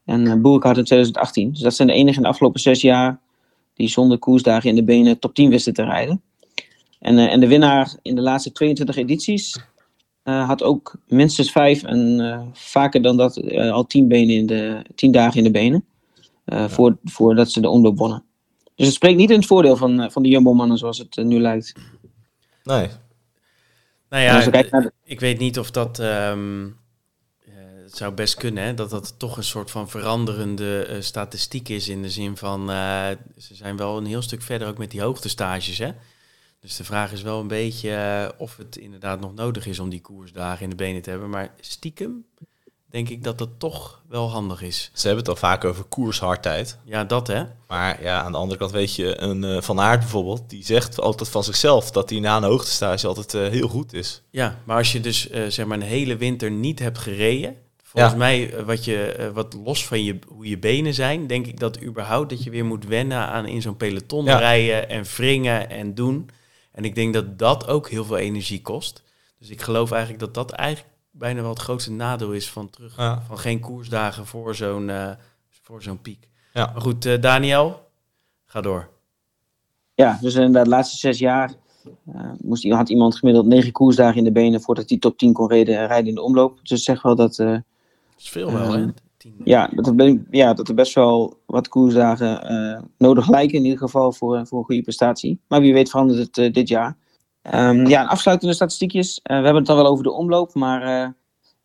En uh, in 2018. Dus dat zijn de enige in de afgelopen zes jaar die zonder koersdagen in de benen top 10 wisten te rijden. En, uh, en de winnaar in de laatste 22 edities had ook minstens vijf en vaker dan dat al tien, benen in de, tien dagen in de benen. Ja. voor, voordat ze de omloop wonnen. Dus het spreekt niet in het voordeel van, eh, van de Jumbo-mannen zoals het eh, nu lijkt. Nee. Nou ja, ik weet niet of dat... Um, het zou best kunnen, hè, dat dat toch een soort van veranderende statistiek is. In de zin van, ze zijn wel een heel stuk verder ook met die hoogtestages. Hè? Dus de vraag is wel een beetje of het inderdaad nog nodig is om die koersdagen in de benen te hebben. Maar stiekem denk ik dat dat toch wel handig is. Ze hebben het al vaak over koershardheid. Ja, dat hè. Maar ja, aan de andere kant weet je, een uh, Van Aert bijvoorbeeld, die zegt altijd van zichzelf dat hij na een hoogtestage altijd uh, heel goed is. Ja, maar als je dus uh, zeg maar een hele winter niet hebt gereden, volgens ja. mij wat, je, wat los van je, hoe je benen zijn, denk ik dat überhaupt dat je weer moet wennen aan in zo'n peloton ja. rijden en wringen en doen. En ik denk dat dat ook heel veel energie kost. Dus ik geloof eigenlijk dat dat eigenlijk bijna wel het grootste nadeel is van terug van geen koersdagen voor zo'n uh, voor zo'n piek. Ja. Maar goed, uh, Daniel, ga door. Ja, dus in de laatste zes jaar uh, moest, had iemand gemiddeld negen koersdagen in de benen voordat hij top 10 kon rijden, rijden in de omloop. Dus zeg wel dat. dat is veel wel, hè? Ja dat, er, ja, dat er best wel wat koersdagen nodig lijken, in ieder geval voor, voor een goede prestatie. Maar wie weet verandert het dit jaar. Um, ja, afsluitende statistiekjes. Uh, we hebben het dan wel over de omloop, maar uh,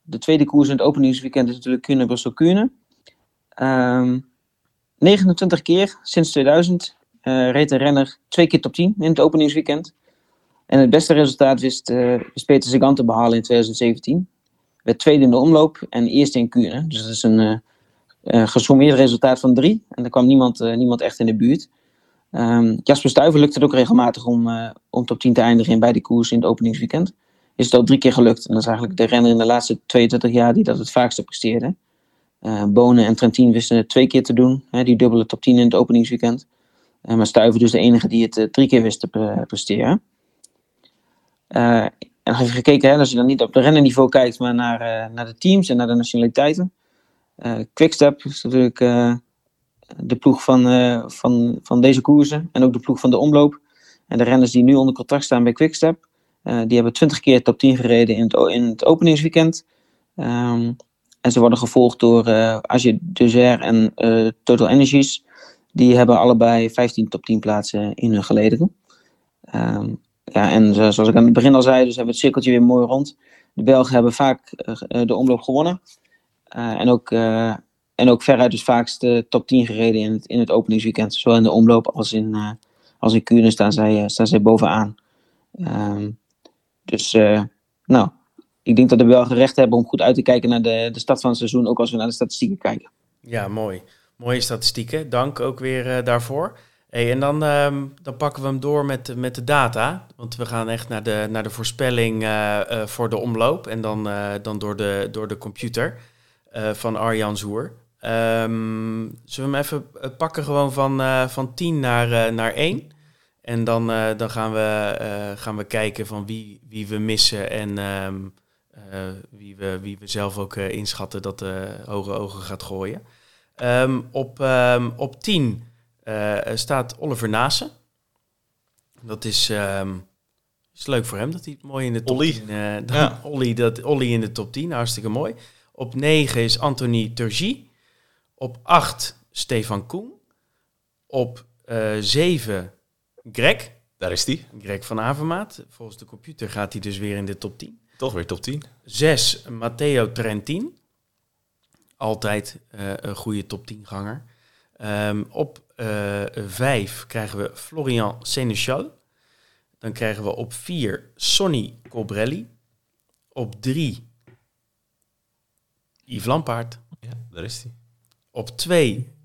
de tweede koers in het openingsweekend is natuurlijk Kuurne Brussel Kuurne. Um, 29 keer sinds 2000 uh, reed de renner twee keer top 10 in het openingsweekend. En het beste resultaat wist, wist Peter Sagan te behalen in 2017. Werd tweede in de omloop en eerste in Kuurne. Dus dat is een gesommeerd resultaat van drie. En er kwam niemand, niemand echt in de buurt. Um, Jasper Stuyven lukt het ook regelmatig om, uh, om top 10 te eindigen in beide koers in het openingsweekend. Is het al drie keer gelukt. En dat is eigenlijk de renner in de laatste 22 jaar die dat het vaakste presteerde. Uh, Bonen en Trentin wisten het twee keer te doen. Hè, die dubbele top 10 in het openingsweekend. Uh, maar Stuyven dus de enige die het drie keer wist te presteren. en nog even gekeken, hè, als je dan niet op de rennenniveau kijkt, maar naar, naar de teams en naar de nationaliteiten. Quickstep is natuurlijk de ploeg van, uh, van, van deze koersen en ook de ploeg van de omloop. En de renners die nu onder contract staan bij Quickstep, uh, die hebben 20 keer top 10 gereden in het, in het openingsweekend. Um, en ze worden gevolgd door uh, Dezer en Total Energies. Die hebben allebei 15 top 10 plaatsen in hun gelederen. Um, ja, en zoals ik aan het begin al zei, dus hebben we het cirkeltje weer mooi rond. De Belgen hebben vaak de omloop gewonnen. en ook en ook veruit dus vaakst de top 10 gereden in het, in het openingsweekend. Zowel in de omloop als in, uh, als in Kuurne staan zij, uh, staan zij bovenaan. Um, dus uh, nou, ik denk dat we wel gerecht hebben om goed uit te kijken naar de, de start van het seizoen. Ook als we naar de statistieken kijken. Ja, mooi. Mooie statistieken. Dank ook weer daarvoor. Hey, en dan, ehm, dan pakken we hem door met, met de data. Want we gaan echt naar de, naar de voorspelling eh, eh, voor de omloop. En dan, eh, dan door, de, door de computer van Arjan Zoer. Ehm, zullen we hem even pakken gewoon van, van 10 naar, naar 1? En dan, dan gaan, we, gaan we kijken van wie, wie we missen en ehm, wie, we, wie we zelf ook inschatten dat de hoge ogen gaat gooien. op, op 10 uh, staat Oliver Nase. Dat is, um, is leuk voor hem dat hij mooi in de top Ollie. 10... Uh, ja. Ollie, dat, Ollie in de top 10, hartstikke mooi. Op 9 is Anthony Turgie. Op 8 Stefan Koen. Op uh, 7 Greg. Daar is hij. Greg van Avermaat. Volgens de computer gaat hij dus weer in de top 10. Toch weer top 10. 6 Matteo Trentin. Altijd uh, een goede top 10 ganger. Um, op uh, vijf krijgen we Florian Seneschal. Dan krijgen we op vier Sonny Cobrelli. Op drie Yves Lampaard. Ja, daar is hij. Op twee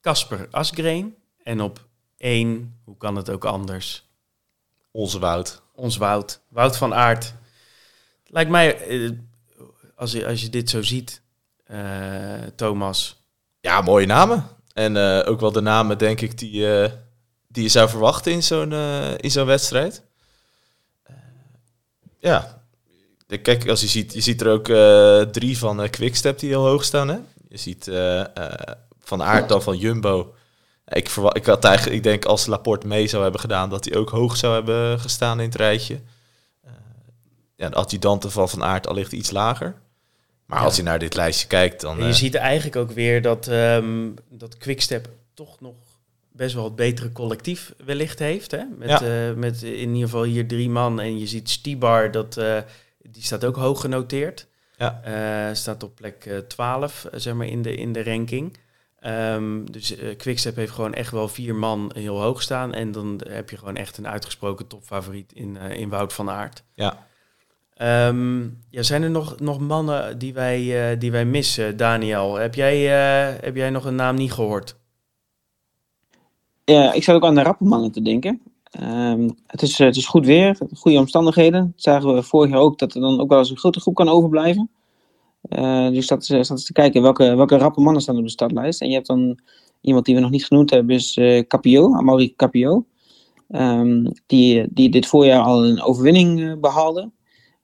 Casper Asgreen. En op één, hoe kan het ook anders? Onze Wout. Ons Wout. Wout van Aert. Lijkt mij, eh, als je, als je dit zo ziet, uh, Thomas. Ja, mooie namen. En uh, ook wel de namen, denk ik, die, uh, die je zou verwachten in zo'n in zo'n wedstrijd. ja, kijk, als je ziet, je ziet er ook drie van Quickstep die heel hoog staan. Hè? Je ziet van Aert dan van Jumbo. Ik, verwacht, ik had eigenlijk, ik denk als Laporte mee zou hebben gedaan, dat hij ook hoog zou hebben gestaan in het rijtje. ja, de adjudanten van Van Aert allicht iets lager. Maar ja. als je naar dit lijstje kijkt, dan... En je uh, ziet eigenlijk ook weer dat, um, dat Quickstep toch nog best wel het betere collectief wellicht heeft. Hè? Met, ja. uh, met in ieder geval hier drie man. En je ziet Stibar, dat, uh, die staat ook hoog genoteerd. Ja. staat op plek 12, zeg maar, in de, in de ranking. Um, dus Quickstep heeft gewoon echt wel vier man heel hoog staan. En dan heb je gewoon echt een uitgesproken topfavoriet in, in Wout van Aert. Ja. Um, ja, zijn er nog, nog mannen die wij, uh, die wij missen, Daniel? Heb jij, uh, heb jij nog een naam niet gehoord? Ja, ik zat ook aan de rappenmannen te denken. Um, het, is, het is goed weer, goede omstandigheden. Dat zagen we vorig jaar ook, dat er dan ook wel eens een grote groep kan overblijven. Uh, dus dat zat eens te kijken welke, welke rappe mannen staan op de startlijst. En je hebt dan iemand die we nog niet genoemd hebben, is uh, Capio, Amaury Capio. Um, die, die dit voorjaar al een overwinning behaalde.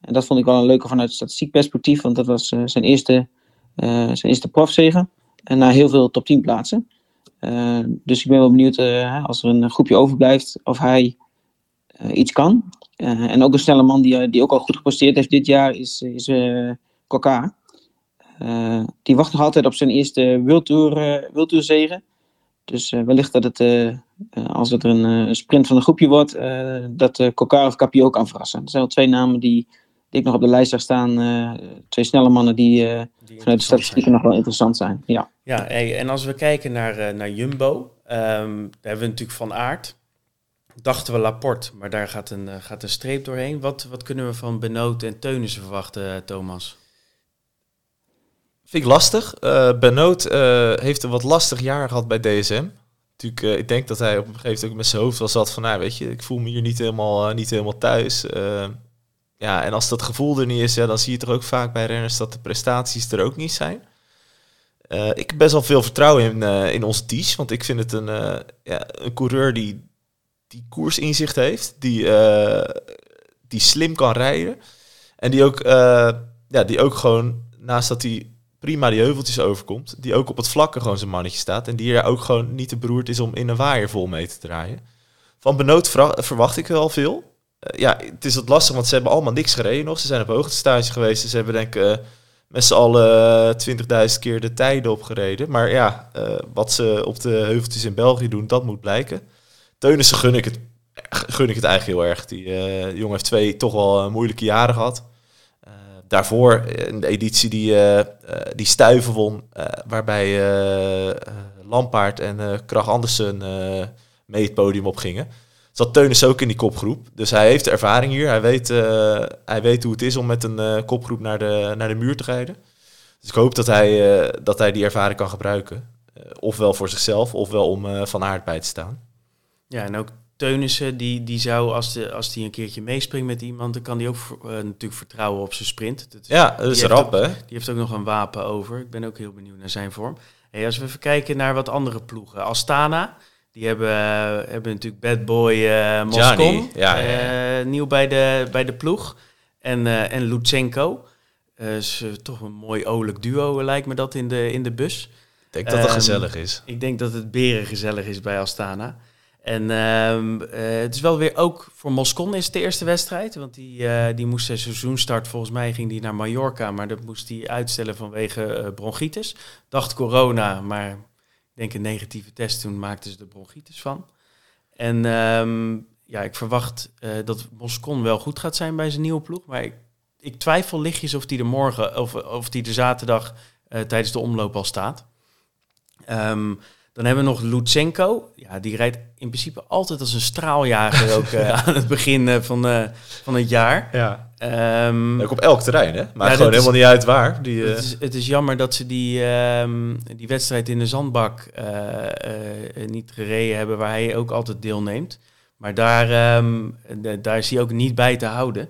En dat vond ik wel een leuke vanuit statistiek perspectief, want dat was zijn, eerste, zijn eerste profzegen. En na heel veel top 10 plaatsen. Uh, dus ik ben wel benieuwd als er een groepje overblijft of hij iets kan. en ook een snelle man die, die ook al goed gepresteerd heeft dit jaar is, is Koka. die wacht nog altijd op zijn eerste World Tour, zegen. Dus wellicht dat het, als het er een, sprint van een groepje wordt, dat uh, Kokar of Capio kan verrassen. Er zijn wel twee namen die, die ik nog op de lijst zag staan. Uh, twee snelle mannen die, uh, die vanuit de statistieken nog wel interessant zijn. Ja, ja hey, en als we kijken naar, uh, naar Jumbo, um, daar hebben we natuurlijk Van Aert. Dachten we Laporte, maar daar gaat een, gaat een streep doorheen. Wat, wat kunnen we van Benoot en Teunissen verwachten, Thomas? Vind ik lastig. Uh, Benoot heeft een wat lastig jaar gehad bij DSM. Natuurlijk, uh, ik denk dat hij op een gegeven moment ook met zijn hoofd wel zat van, nou weet je, ik voel me hier niet helemaal, uh, niet helemaal thuis. Uh, ja, en als dat gevoel er niet is, ja, dan zie je toch ook vaak bij renners dat de prestaties er ook niet zijn. ik heb best wel veel vertrouwen in, in onze Ties, want ik vind het een, ja, een coureur die, die koersinzicht heeft, die, die slim kan rijden. En die ook, ja, die ook gewoon, naast dat hij prima die heuveltjes overkomt, die ook op het vlakke gewoon zijn mannetje staat en die er ook gewoon niet te beroerd is om in een waaier vol mee te draaien. Van Benoot verwacht ik wel veel. Uh, ja, het is wat lastig, want ze hebben allemaal niks gereden nog. Ze zijn op hoogtestage geweest. Ze hebben denk ik uh, met z'n allen 20.000 keer de tijden opgereden. Maar ja, uh, wat ze op de heuveltjes in België doen, dat moet blijken. Teunissen gun ik het, gun ik het eigenlijk heel erg. Die jongen heeft twee toch wel moeilijke jaren gehad daarvoor de editie die, uh, die Stuiven won, uh, waarbij Lampaard en Krach Andersen mee het podium op gingen. Zat Teunis ook in die kopgroep. Dus hij heeft ervaring hier. Hij weet, hij weet hoe het is om met een kopgroep naar de, naar de muur te rijden. Dus ik hoop dat hij, dat hij die ervaring kan gebruiken. ofwel voor zichzelf, ofwel om Van Aert bij te staan. Ja, en ook Teunissen, die, die zou, als hij als die een keertje meespringt met iemand, dan kan die ook natuurlijk vertrouwen op zijn sprint. Dat is, ja, dat is rap, hè? Die heeft ook nog een wapen over. Ik ben ook heel benieuwd naar zijn vorm. Hey, als we even kijken naar wat andere ploegen. Astana, die hebben, uh, hebben natuurlijk Bad Boy uh, Moscon, ja, ja, nieuw bij de, bij de ploeg. En, en Lutsenko. is toch een mooi olijk duo, lijkt me dat, in de, in de bus. Ik denk dat het um, gezellig is. Ik denk dat het beren gezellig is bij Astana. En um, uh, het is wel weer ook voor Moscon is het de eerste wedstrijd. Want die, uh, die moest zijn seizoenstart, volgens mij ging die naar Mallorca. Maar dat moest hij uitstellen vanwege uh, bronchitis. Dacht corona, maar denk een negatieve test. Toen maakten ze de bronchitis van. En um, ja, ik verwacht dat Moscon wel goed gaat zijn bij zijn nieuwe ploeg. Maar ik, ik twijfel lichtjes of die er morgen, of, of die er zaterdag tijdens de omloop al staat. Um, dan hebben we nog Lutsenko. Ja, die rijdt in principe altijd als een straaljager ook uh, aan het begin uh, van, uh, van het jaar. Ja. Um, ook op elk terrein, hè? Maar ja, gewoon helemaal is, niet uit waar. Die, het, is, het is jammer dat ze die, um, die wedstrijd in de zandbak niet gereden hebben, waar hij ook altijd deelneemt. Maar daar, um, de, daar is hij ook niet bij te houden.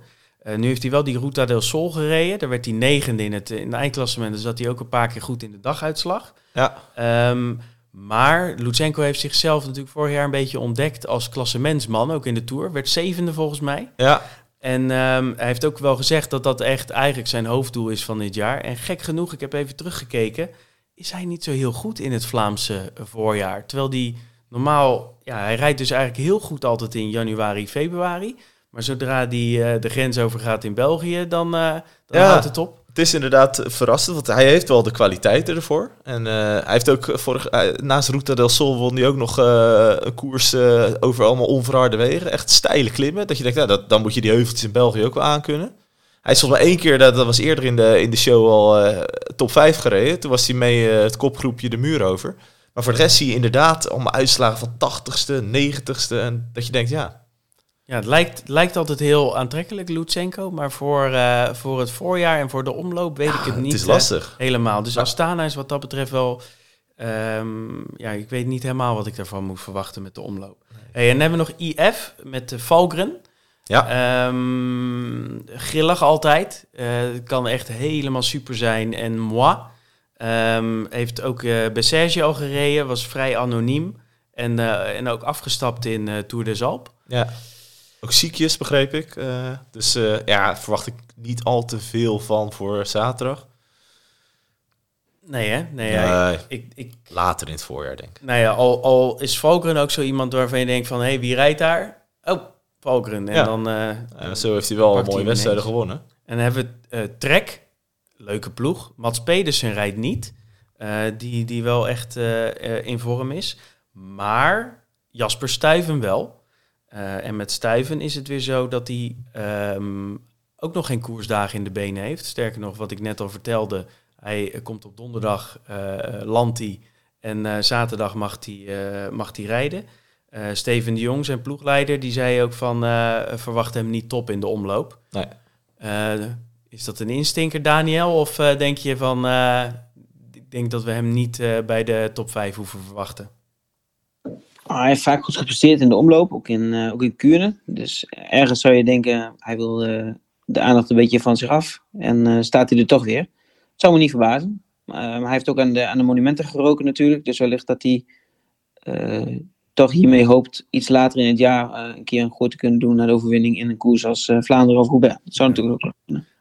nu heeft hij wel die Ruta del Sol gereden. Daar werd hij negende in het, in het eindklassement. Dus zat hij ook een paar keer goed in de daguitslag. Ja. Maar Lutsenko heeft zichzelf natuurlijk vorig jaar een beetje ontdekt als klassementsman, ook in de Tour. Werd zevende volgens mij. Ja. En um, hij heeft ook wel gezegd dat dat echt eigenlijk zijn hoofddoel is van dit jaar. En gek genoeg, ik heb even teruggekeken, is hij niet zo heel goed in het Vlaamse voorjaar. Terwijl die normaal, ja, hij rijdt dus eigenlijk heel goed altijd in januari, februari. Maar zodra die uh, de grens overgaat in België, dan, uh, dan ja. houdt het op het is inderdaad verrassend, want hij heeft wel de kwaliteiten ervoor. En uh, hij heeft ook vorig, uh, naast Ruta del Sol won hij ook nog uh, een koers over allemaal onverharde wegen. Echt steile klimmen. Dat je denkt, nou, dat, dan moet je die heuveltjes in België ook wel aankunnen. Hij is volgens mij één keer, dat, dat was eerder in de, in de show al top 5 gereden. Toen was hij mee het kopgroepje de muur over. Maar voor de rest zie je inderdaad allemaal uitslagen van 80ste, 90ste. En dat je denkt, ja, ja, het lijkt, lijkt altijd heel aantrekkelijk, Lutsenko. Maar voor, uh, voor het voorjaar en voor de omloop weet ja, ik het niet het is lastig. Helemaal. Dus Astana is wat dat betreft wel... Um, ja, ik weet niet helemaal wat ik daarvan moet verwachten met de omloop. Hey, en dan hebben we nog IF met de Valgren. Ja. Um, grillig altijd. Uh, het kan echt helemaal super zijn. En moi um, heeft ook uh, Bessage al gereden. Was vrij anoniem. En, uh, en ook afgestapt in Tour des Alpes. Ja. Ook ziekjes, begreep ik. Uh, dus uh, ja, verwacht ik niet al te veel van voor zaterdag. Nee, hè? Nee, nee ik, ik, later in het voorjaar, denk ik. Nou ja, al, al is Valkeren ook zo iemand waarvan je denkt van... hé, hey, wie rijdt daar? Oh, Valkeren. En ja. dan... Uh, zo heeft hij wel een mooie wedstrijden gewonnen. En dan hebben we Trek, leuke ploeg. Mats Pedersen rijdt niet. die, die wel echt in vorm is. Maar Jasper Stuyven wel. Uh, en met Stuyven is het weer zo dat hij um, ook nog geen koersdagen in de benen heeft. Sterker nog, wat ik net al vertelde, hij komt op donderdag, uh, landt hij en uh, zaterdag mag hij, mag hij rijden. Steven de Jong, zijn ploegleider, die zei ook van verwacht hem niet top in de omloop. Nee. is dat een instinker, Daniel? Of denk je van, ik denk dat we hem niet bij de top 5 hoeven verwachten? Oh, hij heeft vaak goed gepresteerd in de omloop, ook in, uh, ook in. Dus ergens zou je denken, hij wil uh, de aandacht een beetje van zich af. En uh, staat hij er toch weer. Het zou me niet verbazen. maar hij heeft ook aan de, aan de monumenten geroken natuurlijk. Dus wellicht dat hij toch hiermee hoopt iets later in het jaar een keer een gooi te kunnen doen naar de overwinning in een koers als Vlaanderen of Roubaix. Dat natuurlijk.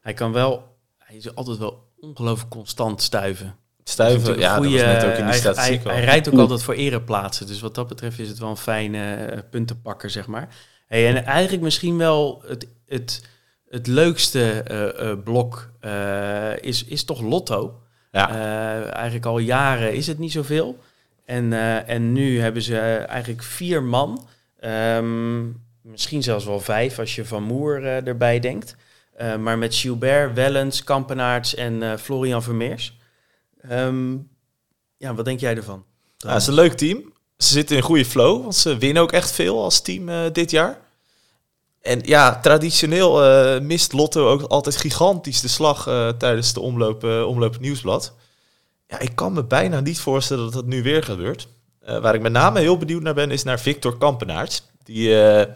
Hij kan wel, hij is altijd wel ongelooflijk constant stuiven. Stuiven, ja, goeie, dat was net ook in die hij, statistiek hij, hij, rijdt ook altijd voor ereplaatsen. Dus wat dat betreft is het wel een fijne uh, puntenpakker, zeg maar. Hey, en eigenlijk misschien wel het, het, het leukste uh, uh, blok is, is toch Lotto. Ja. eigenlijk al jaren is het niet zoveel. En, en nu hebben ze eigenlijk vier man. Um, misschien zelfs wel vijf als je Van Moer erbij denkt. maar met Gilbert, Wellens, Kampenaerts en Florian Vermeers. Um, ja, wat denk jij ervan? Ja, het is een leuk team. Ze zitten in een goede flow, want ze winnen ook echt veel als team uh, dit jaar. En ja, traditioneel uh, mist Lotto ook altijd gigantisch de slag uh, tijdens de omloop, omloop nieuwsblad. Ja, ik kan me bijna niet voorstellen dat dat nu weer gebeurt. Eh, waar ik met name heel benieuwd naar ben, is naar Victor Kampenaerts. Die, nou,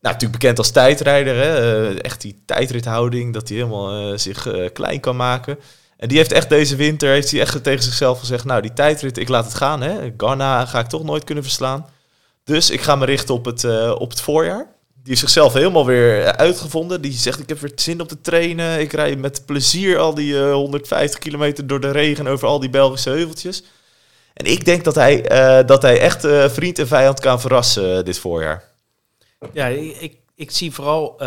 natuurlijk bekend als tijdrijder. Hè? Echt die tijdrithouding, dat hij helemaal zich klein kan maken. En die heeft echt deze winter heeft hij echt tegen zichzelf gezegd... nou, die tijdrit, ik laat het gaan. Hè? Ghana ga ik toch nooit kunnen verslaan. Dus ik ga me richten op het, op het voorjaar. Die heeft zichzelf helemaal weer uitgevonden. Die zegt, ik heb weer zin op te trainen. Ik rij met plezier al die 150 kilometer door de regen... over al die Belgische heuveltjes... En ik denk dat hij, dat hij echt vriend en vijand kan verrassen dit voorjaar. Ja, ik, ik zie vooral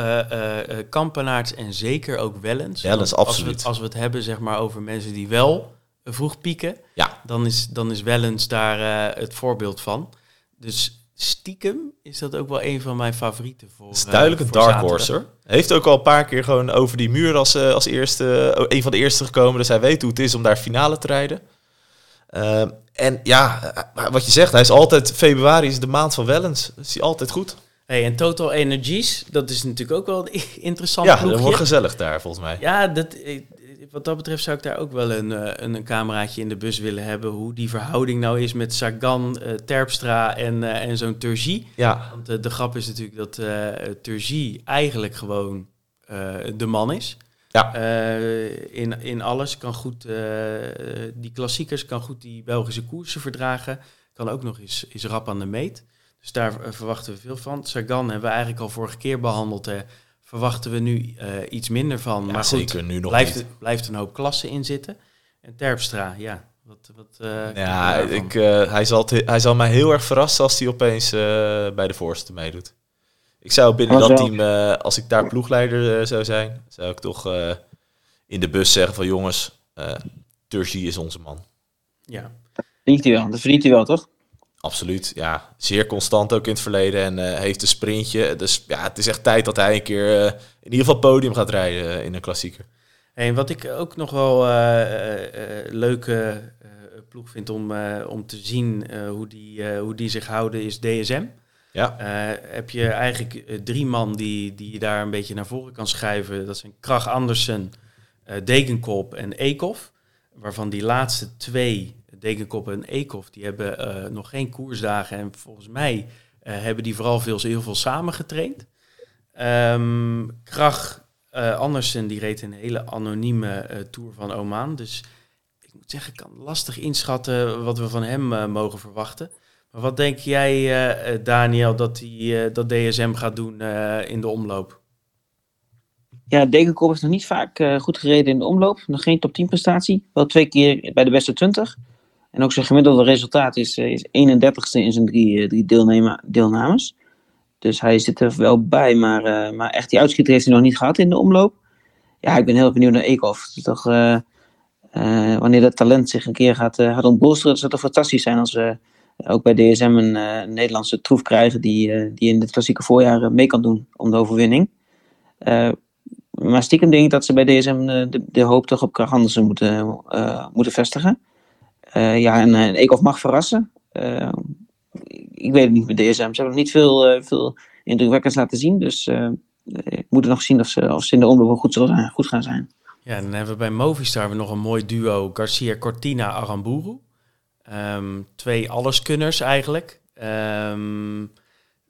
Kampenaerts en zeker ook Wellens. Wellens, absoluut. Als we, als we het hebben zeg maar, over mensen die wel vroeg pieken, ja. dan, is, dan is Wellens daar het voorbeeld van. Dus stiekem is dat ook wel een van mijn favorieten. Voor, het is duidelijk een dark horse. Heeft ook al een paar keer gewoon over die muur als, als eerste, een van de eerste gekomen. Dus hij weet hoe het is om daar finale te rijden. Uh, en ja, wat je zegt, hij is altijd, februari is de maand van Wellens. Is hij altijd goed. Hey, en Total Energies, dat is natuurlijk ook wel interessant. Ja, dat wordt gezellig daar volgens mij. Ja, dat, eh, wat dat betreft zou ik daar ook wel een, eh, een, een cameraatje in de bus willen hebben. Hoe die verhouding nou is met Sagan, uh, Terpstra en, uh, en zo'n Turgie. Ja. Want uh, de grap is natuurlijk dat uh, Turgie eigenlijk gewoon de man is. Ja. In, in alles kan goed, die klassiekers kan goed die Belgische koersen verdragen. Kan ook nog eens, eens rap aan de meet. Dus daar uh, verwachten we veel van. Sagan hebben we eigenlijk al vorige keer behandeld. Hè. Verwachten we nu iets minder van. Ja, maar goed, zeker nu nog blijft, niet. blijft een hoop klassen in zitten. En Terpstra, ja. Wat, wat, ja, ik, hij, zal hij zal mij heel erg verrassen als hij opeens bij de voorste meedoet. Ik zou binnen dat team, uh, als ik daar ploegleider uh, zou zijn, zou ik toch uh, in de bus zeggen van jongens, Turgie is onze man. Ja. Verdient hij wel, dat verdient hij wel, toch? Absoluut, ja. Zeer constant ook in het verleden en heeft een sprintje. Dus ja, het is echt tijd dat hij een keer in ieder geval podium gaat rijden in een klassieker. En wat ik ook nog wel leuke ploeg vind om, om te zien hoe, die, hoe die zich houden, is DSM. Ja. Uh, heb je eigenlijk drie man die, die je daar een beetje naar voren kan schuiven. Dat zijn Krach Andersen, uh, Degenkop en Eekhoff. Waarvan die laatste twee, Degenkop en Eekhoff, die hebben nog geen koersdagen. En volgens mij hebben die vooral veel, heel veel samen getraind. Um, Krach Andersen, die reed een hele anonieme tour van Oman. Dus ik moet zeggen, ik kan lastig inschatten wat we van hem mogen verwachten. Wat denk jij, Daniel, dat, die, dat DSM gaat doen in de omloop? Ja, Degenkop is nog niet vaak goed gereden in de omloop. Nog geen top 10 prestatie. Wel twee keer bij de beste 20. En ook zijn gemiddelde resultaat is, is 31ste in zijn drie, drie deelnema, deelnames. Dus hij zit er wel bij, maar, maar echt die uitschieter heeft hij nog niet gehad in de omloop. Ja, ik ben heel benieuwd naar Eekhoff. Het toch, wanneer dat talent zich een keer gaat, gaat ontbolsteren, het zou toch fantastisch zijn als we ook bij DSM een Nederlandse troef krijgen die, die in dit klassieke voorjaar mee kan doen om de overwinning. Maar stiekem denk ik dat ze bij DSM de, de hoop toch op Krach Andersen moeten, moeten vestigen. Ja, en, en Eekhoff mag verrassen. ik weet het niet met DSM. Ze hebben nog niet veel, veel indrukwekkends laten zien. Dus ik moet nog zien of ze, of ze in de omloop goed, zullen, goed gaan zijn. Ja, dan hebben we bij Movistar nog een mooi duo. Garcia Cortina Aramburu. Um, twee alleskunners eigenlijk. Um,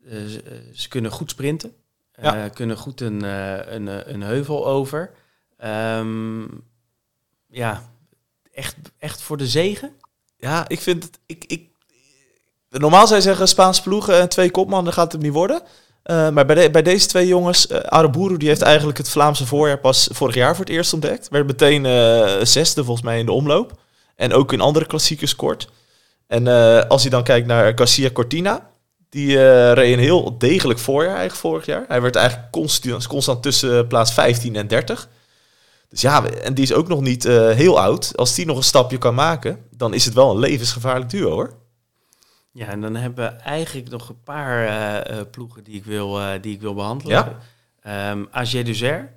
ze, ze, kunnen goed sprinten. Ja. Uh, kunnen goed een, uh, een, een heuvel over. Um, ja, echt, echt voor de zegen? Ja, ik vind het... Ik, ik, normaal zou je zeggen Spaanse ploegen en twee kopmannen gaat het niet worden. Uh, maar bij, de, bij deze twee jongens, uh, die heeft eigenlijk het Vlaamse voorjaar pas vorig jaar voor het eerst ontdekt. Werd meteen zesde volgens mij in de omloop. En ook in andere klassiekers kort. En als je dan kijkt naar Garcia Cortina, die reed een heel degelijk voorjaar eigenlijk vorig jaar. Hij werd eigenlijk constant, constant tussen plaats 15 en 30. Dus ja, en die is ook nog niet uh, heel oud. Als die nog een stapje kan maken, dan is het wel een levensgevaarlijk duo hoor. Ja, en dan hebben we eigenlijk nog een paar uh, ploegen die ik wil, die ik wil behandelen. Ja? Um, AG Duzer,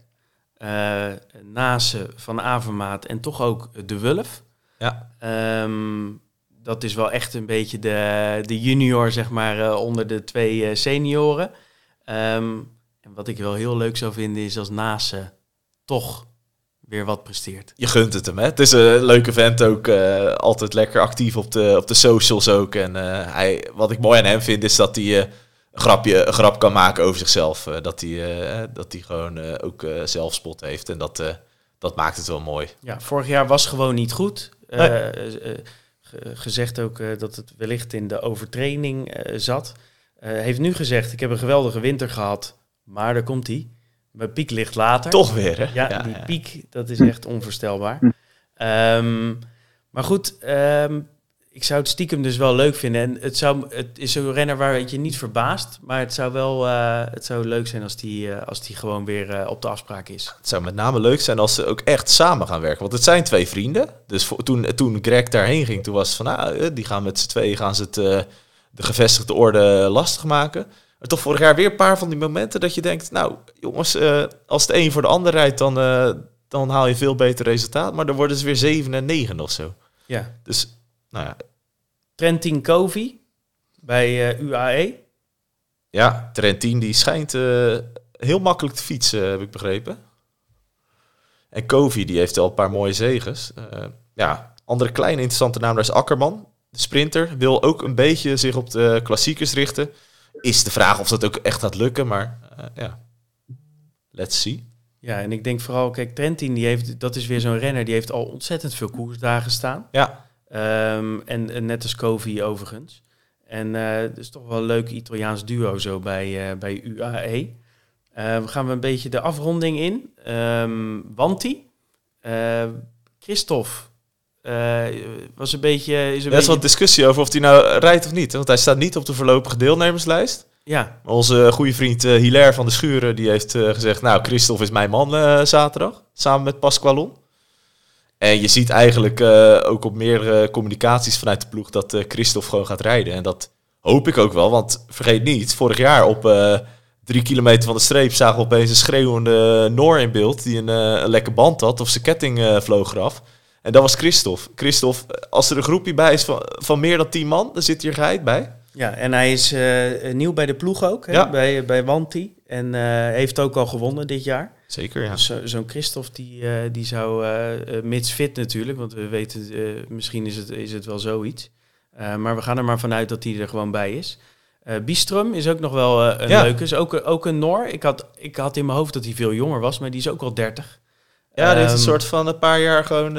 Nase van Avermaat en toch ook De Wulf. Ja. Um, dat is wel echt een beetje de, de junior, zeg maar, onder de twee senioren. Um, en wat ik wel heel leuk zou vinden is als Nase toch weer wat presteert. Je gunt het hem, hè? Het is een leuke vent ook. eh, altijd lekker actief op de, op de socials ook. En eh, hij, wat ik mooi aan hem vind, is dat hij eh, een, grapje, een grap kan maken over zichzelf. Eh, dat, hij, eh, dat hij gewoon eh, ook eh, zelfspot heeft. En dat, eh, dat maakt het wel mooi. Ja, vorig jaar was gewoon niet goed. Eh, Nee. ge- gezegd ook eh, dat het wellicht in de overtraining eh, zat. Eh, heeft nu gezegd, ik heb een geweldige winter gehad, maar daar komt hij. Mijn piek ligt later. Toch weer, hè? Ja, die piek, dat is echt onvoorstelbaar. Ehm, maar goed, ehm, ik zou het stiekem dus wel leuk vinden. En het, zou, het is zo'n renner waar je niet verbaast. Maar het zou wel eh, het zou leuk zijn als die, eh, als die gewoon weer eh, op de afspraak is. Het zou met name leuk zijn als ze ook echt samen gaan werken. Want het zijn twee vrienden. Dus voor, toen, toen Greg daarheen ging, toen was het van... Nou, eh, die gaan met z'n tweeën gaan ze het, eh, de gevestigde orde lastig maken. Toch vorig jaar weer een paar van die momenten dat je denkt... Nou, jongens, eh, als de een voor de ander rijdt, dan, eh, dan haal je veel beter resultaat. Maar dan worden ze weer 7 en 9 of zo. Ja. Dus, nou ja, Trentin Covey bij eh, UAE. ja Trentin die schijnt heel makkelijk te fietsen, heb ik begrepen. En Kovi die heeft al een paar mooie zegens. Ja, andere kleine interessante naam daar is Akkerman. De sprinter wil ook een beetje zich op de klassiekers richten. Is de vraag of dat ook echt gaat lukken, maar eh, ja, let's see. Ja, en ik denk vooral, kijk, Trentin, die heeft, dat is weer zo'n renner, die heeft al ontzettend veel koersdagen staan. Ja, Ehm, en, en net als Covey overigens. En het is toch wel een leuk Italiaans duo zo bij, eh, bij UAE. Eh, we gaan we een beetje de afronding in. Ehm Wanti. Christophe. Eh, was een beetje... Is een er is beetje discussie over of hij nou rijdt of niet. Want hij staat niet op de voorlopige deelnemerslijst. ja, Onze goede vriend eh Hilaire van de Schuren die heeft eh, gezegd... Nou, Christophe is mijn man zaterdag. Samen met Pasqualon. En je ziet eigenlijk ook op meerdere communicaties vanuit de ploeg... dat Christophe gewoon gaat rijden. En dat hoop ik ook wel. Want vergeet niet, vorig jaar op drie kilometer van de streep... zagen we opeens een schreeuwende Noor in beeld... die een, een lekke band had of zijn ketting eh, vloog eraf. En dat was Christophe. Christophe, als er een groepje bij is van, van meer dan tien man... dan zit hier geheid bij. ja, en hij is eh, nieuw bij de ploeg ook, hè, Ja. bij, bij Wanti. En eh, heeft ook al gewonnen dit jaar. Zeker, ja. Zo- zo'n Christophe, die, eh, die zou, mits fit natuurlijk, want we weten, misschien is het, is het wel zoiets. Maar we gaan er maar vanuit dat hij er gewoon bij is. Bistrum is ook nog wel een Ja. leuke. Is ook, ook een Noor. Ik had, ik had in mijn hoofd dat hij veel jonger was, maar die is ook al 30. Ja, dit is een Ehm, soort van een paar jaar gewoon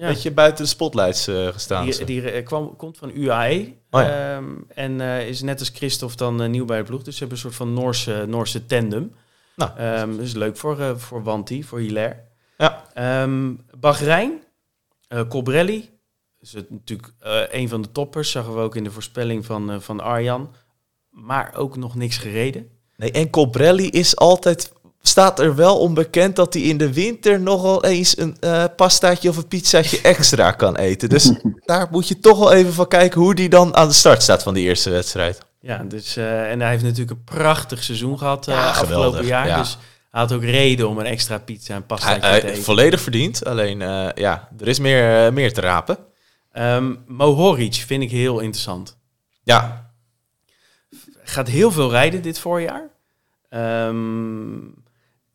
Ja. beetje buiten de spotlights eh, gestaan. Die, die eh, kwam, komt van UAE. Oh ja. Ehm, en eh, is net als Christophe dan nieuw bij de ploeg. Dus ze hebben een soort van Noorse, Noorse tandem. Nou. Ehm, dus leuk voor, voor Wanti, voor Hilaire. Ja. Ehm Bahrein, Colbrelli. is het natuurlijk een van de toppers. Zagen we ook in de voorspelling van, van Arjan. Maar ook nog niks gereden. Nee, en Colbrelli is altijd, staat er wel onbekend dat hij in de winter nogal eens een eh pastaatje of een pizzaatje extra kan eten. Dus daar moet je toch wel even van kijken hoe die dan aan de start staat van die eerste wedstrijd. Ja, dus, eh, en hij heeft natuurlijk een prachtig seizoen gehad eh, Ja, afgelopen geweldig, jaar. ja. Dus hij had ook reden om een extra pizza en Hij, pastaatje te hij- eten. volledig verdiend, alleen eh, ja, er is meer, meer te rapen. Ehm Mohoric vind ik heel interessant. Ja, Gaat heel veel rijden dit voorjaar. Ehm,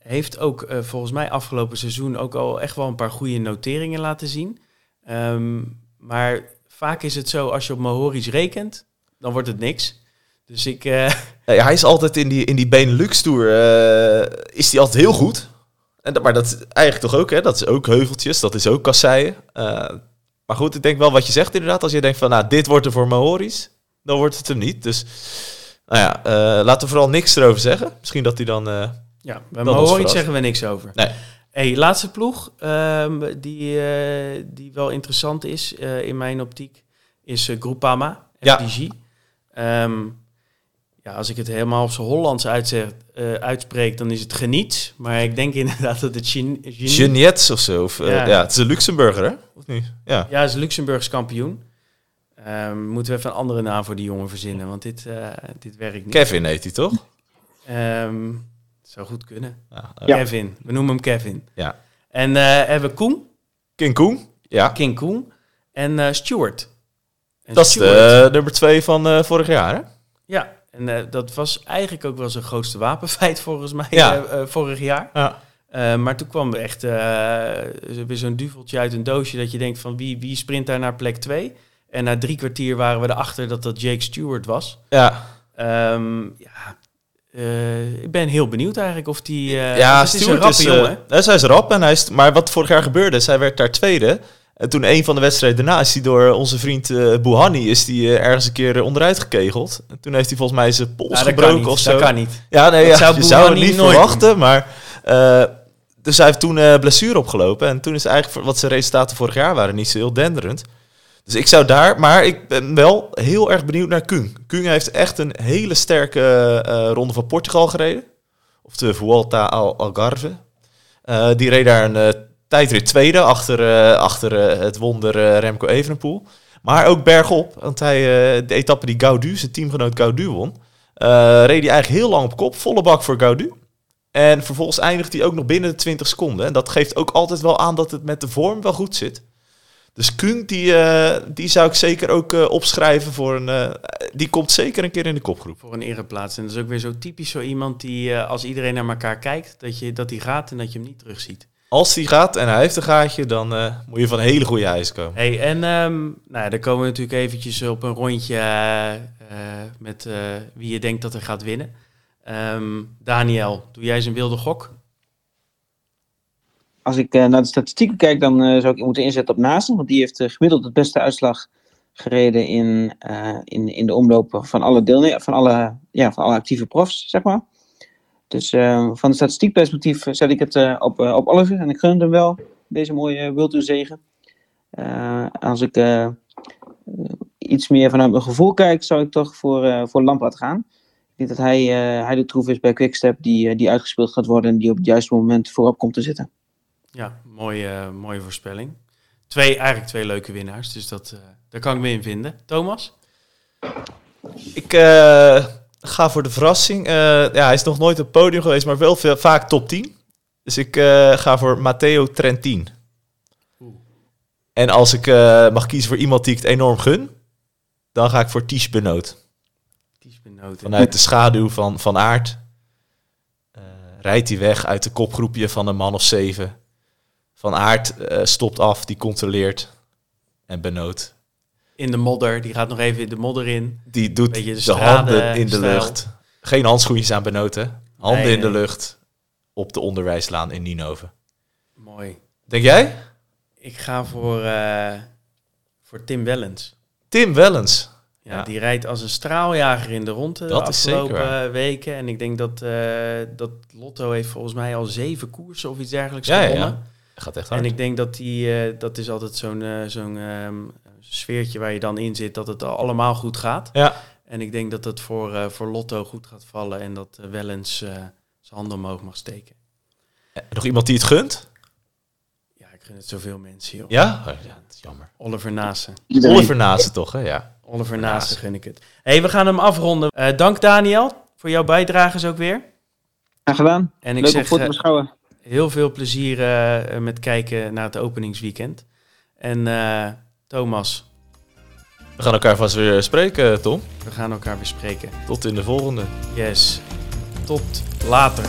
heeft ook eh, volgens mij afgelopen seizoen ook al echt wel een paar goede noteringen laten zien. Ehm, maar vaak is het zo, als je op Mohoric rekent, dan wordt het niks. Dus ik... eh, hij is altijd in die, in die Benelux-tour, eh, is hij altijd heel goed. En, maar dat is eigenlijk toch ook, hè? Dat is ook heuveltjes, dat is ook kasseien. Maar goed, ik denk wel wat je zegt inderdaad. Als je denkt van, nou, dit wordt er voor Mahoris, dan wordt het hem niet. Dus, nou ja, laten we vooral niks erover zeggen. Misschien dat hij dan... ja, was Mohoric verrast. zeggen we niks over. nee, Hey, laatste ploeg ehm, die, eh, die wel interessant is eh, in mijn optiek, is eh, Groupama, Ja. FDG. Ehm, ja, als ik het helemaal op zijn Hollands uitzeg, uitspreek, dan is het geniet. Maar ik denk inderdaad dat het genie- Geniets of zo. Of, Ja. ja. het is een Luxemburger, hè? Of niet? Ja. Ja, hij is Luxemburgs kampioen. Ehm, moeten we even een andere naam voor die jongen verzinnen, want dit, dit werkt niet. Kevin heet hij, toch? Zou goed kunnen. Ja. eh, Ja. Kevin, we noemen hem Kevin. ja. En eh, hebben we Koen, King Koen? Ja. King Koen en eh Stuart. En Dat is Stuart- de eh, nummer twee van eh, vorig jaar, hè? Ja, en eh, dat was eigenlijk ook wel zijn grootste wapenfeit volgens mij Ja. vorig jaar. Ja. Eh, maar toen kwam er echt uh, weer zo'n duveltje uit een doosje dat je denkt van wie, wie sprint daar naar plek 2? En na drie kwartier waren we erachter dat dat Jake Stewart was. Ja. Um, ja, uh, ik ben heel benieuwd eigenlijk of die... Uh, ja, Stewart is, een rappe is, hij is rap en hij is... Maar wat vorig jaar gebeurde is, hij werd daar tweede. En toen een van de wedstrijden daarna is hij door onze vriend uh, Bouhanni is die, ergens een keer onderuit gekegeld. En toen heeft hij volgens mij zijn pols gebroken of zo. Dat kan niet. Ja, nee, ja, zou je zou het niet verwachten, doen. maar... dus hij heeft toen blessure opgelopen. En toen is eigenlijk, wat zijn resultaten vorig jaar waren, niet zo heel denderend. Dus ik zou daar, maar ik ben wel heel erg benieuwd naar Kung. Kung heeft echt een hele sterke uh, ronde van Portugal gereden. Of de Vuelta al Algarve. Uh, die reed daar een uh, tijdrit tweede achter, achter het wonder Remco Evenepoel. Maar ook bergop, want hij, de etappe die Gaudu, zijn teamgenoot Gaudu won, reed hij eigenlijk heel lang op kop, volle bak voor Gaudu. En vervolgens eindigt hij ook nog binnen de 20 seconden. En dat geeft ook altijd wel aan dat het met de vorm wel goed zit. Dus Kung, die, uh, die zou ik zeker ook uh, opschrijven voor een... Uh, die komt zeker een keer in de kopgroep. Voor een ereplaats. En dat is ook weer zo typisch zo iemand die, als iedereen naar elkaar kijkt, dat, je, dat die gaat en dat je hem niet terugziet. Als die gaat en hij heeft een gaatje, dan moet je van een hele goede ijs komen. Hey, en um, nou, dan komen we natuurlijk eventjes op een rondje met wie je denkt dat er gaat winnen. Um, Daniel, doe jij zijn wilde gok? Als ik uh, naar de statistieken kijk, dan uh, zou ik moeten inzetten op Naasten. Want die heeft uh, gemiddeld het beste uitslag gereden in, in, in de omlopen van alle, deelnemers, van, alle, ja, van alle actieve profs, zeg maar. Dus van de statistiek perspectief zet ik het op, op Oliver. En ik gun hem wel, deze mooie World zegen. als ik iets meer vanuit mijn gevoel kijk, zou ik toch voor, voor Lampard gaan. Ik denk dat hij, hij de troef is bij Quickstep die, die uitgespeeld gaat worden en die op het juiste moment voorop komt te zitten. Ja, mooie, mooie voorspelling. Twee, eigenlijk twee leuke winnaars, dus dat, uh, daar kan ik me in vinden. Thomas? Ik uh, ga voor de verrassing. Uh, ja, hij is nog nooit op het podium geweest, maar wel veel, vaak top 10. Dus ik ga voor Matteo Trentin. Oeh. En als ik mag kiezen voor iemand die ik het enorm gun, dan ga ik voor Ties Benoot. Ties Benoot. Vanuit de schaduw van, van Aard rijdt hij weg uit de kopgroepje van een man of zeven. Van Aert uh, stopt af, die controleert. En Benoot. In de modder, die gaat nog even in de modder in. Die doet de, de handen in de lucht. Geen handschoentjes aan Benoten. Handen in de lucht. Op de onderwijslaan in Ninove. Mooi. Denk jij? Ik ga voor, uh, voor Tim Wellens. Tim Wellens. Ja, die rijdt als een straaljager in de ronde de afgelopen weken. En ik denk dat, uh, dat Lotto heeft volgens mij al zeven koersen of iets dergelijks ja, gewonnen. Ja. Gaat echt hard. En ik denk dat die, uh, dat is altijd zo'n uh, zo'n um, sfeertje waar je dan in zit, dat het allemaal goed gaat. Ja. En ik denk dat het voor, uh, voor Lotto goed gaat vallen en dat uh, wel eens zijn handen omhoog mag steken. nog iemand die het gunt? Ja, ik gun het zoveel mensen, joh. Ja? Oh, ja, dat is jammer. Oliver Nase. Oliver Nase toch, hè? Ja. Oliver Nase gun ik het. hey, we gaan hem afronden. dank Daniel voor jouw bijdrages ook weer. Graag gedaan. En ik Leuk zeg, om te beschouwen heel veel plezier uh, met kijken naar het openingsweekend. En uh, Thomas. We gaan elkaar vast weer spreken, Tom. We gaan elkaar weer spreken. Tot in de volgende. Yes. Tot later.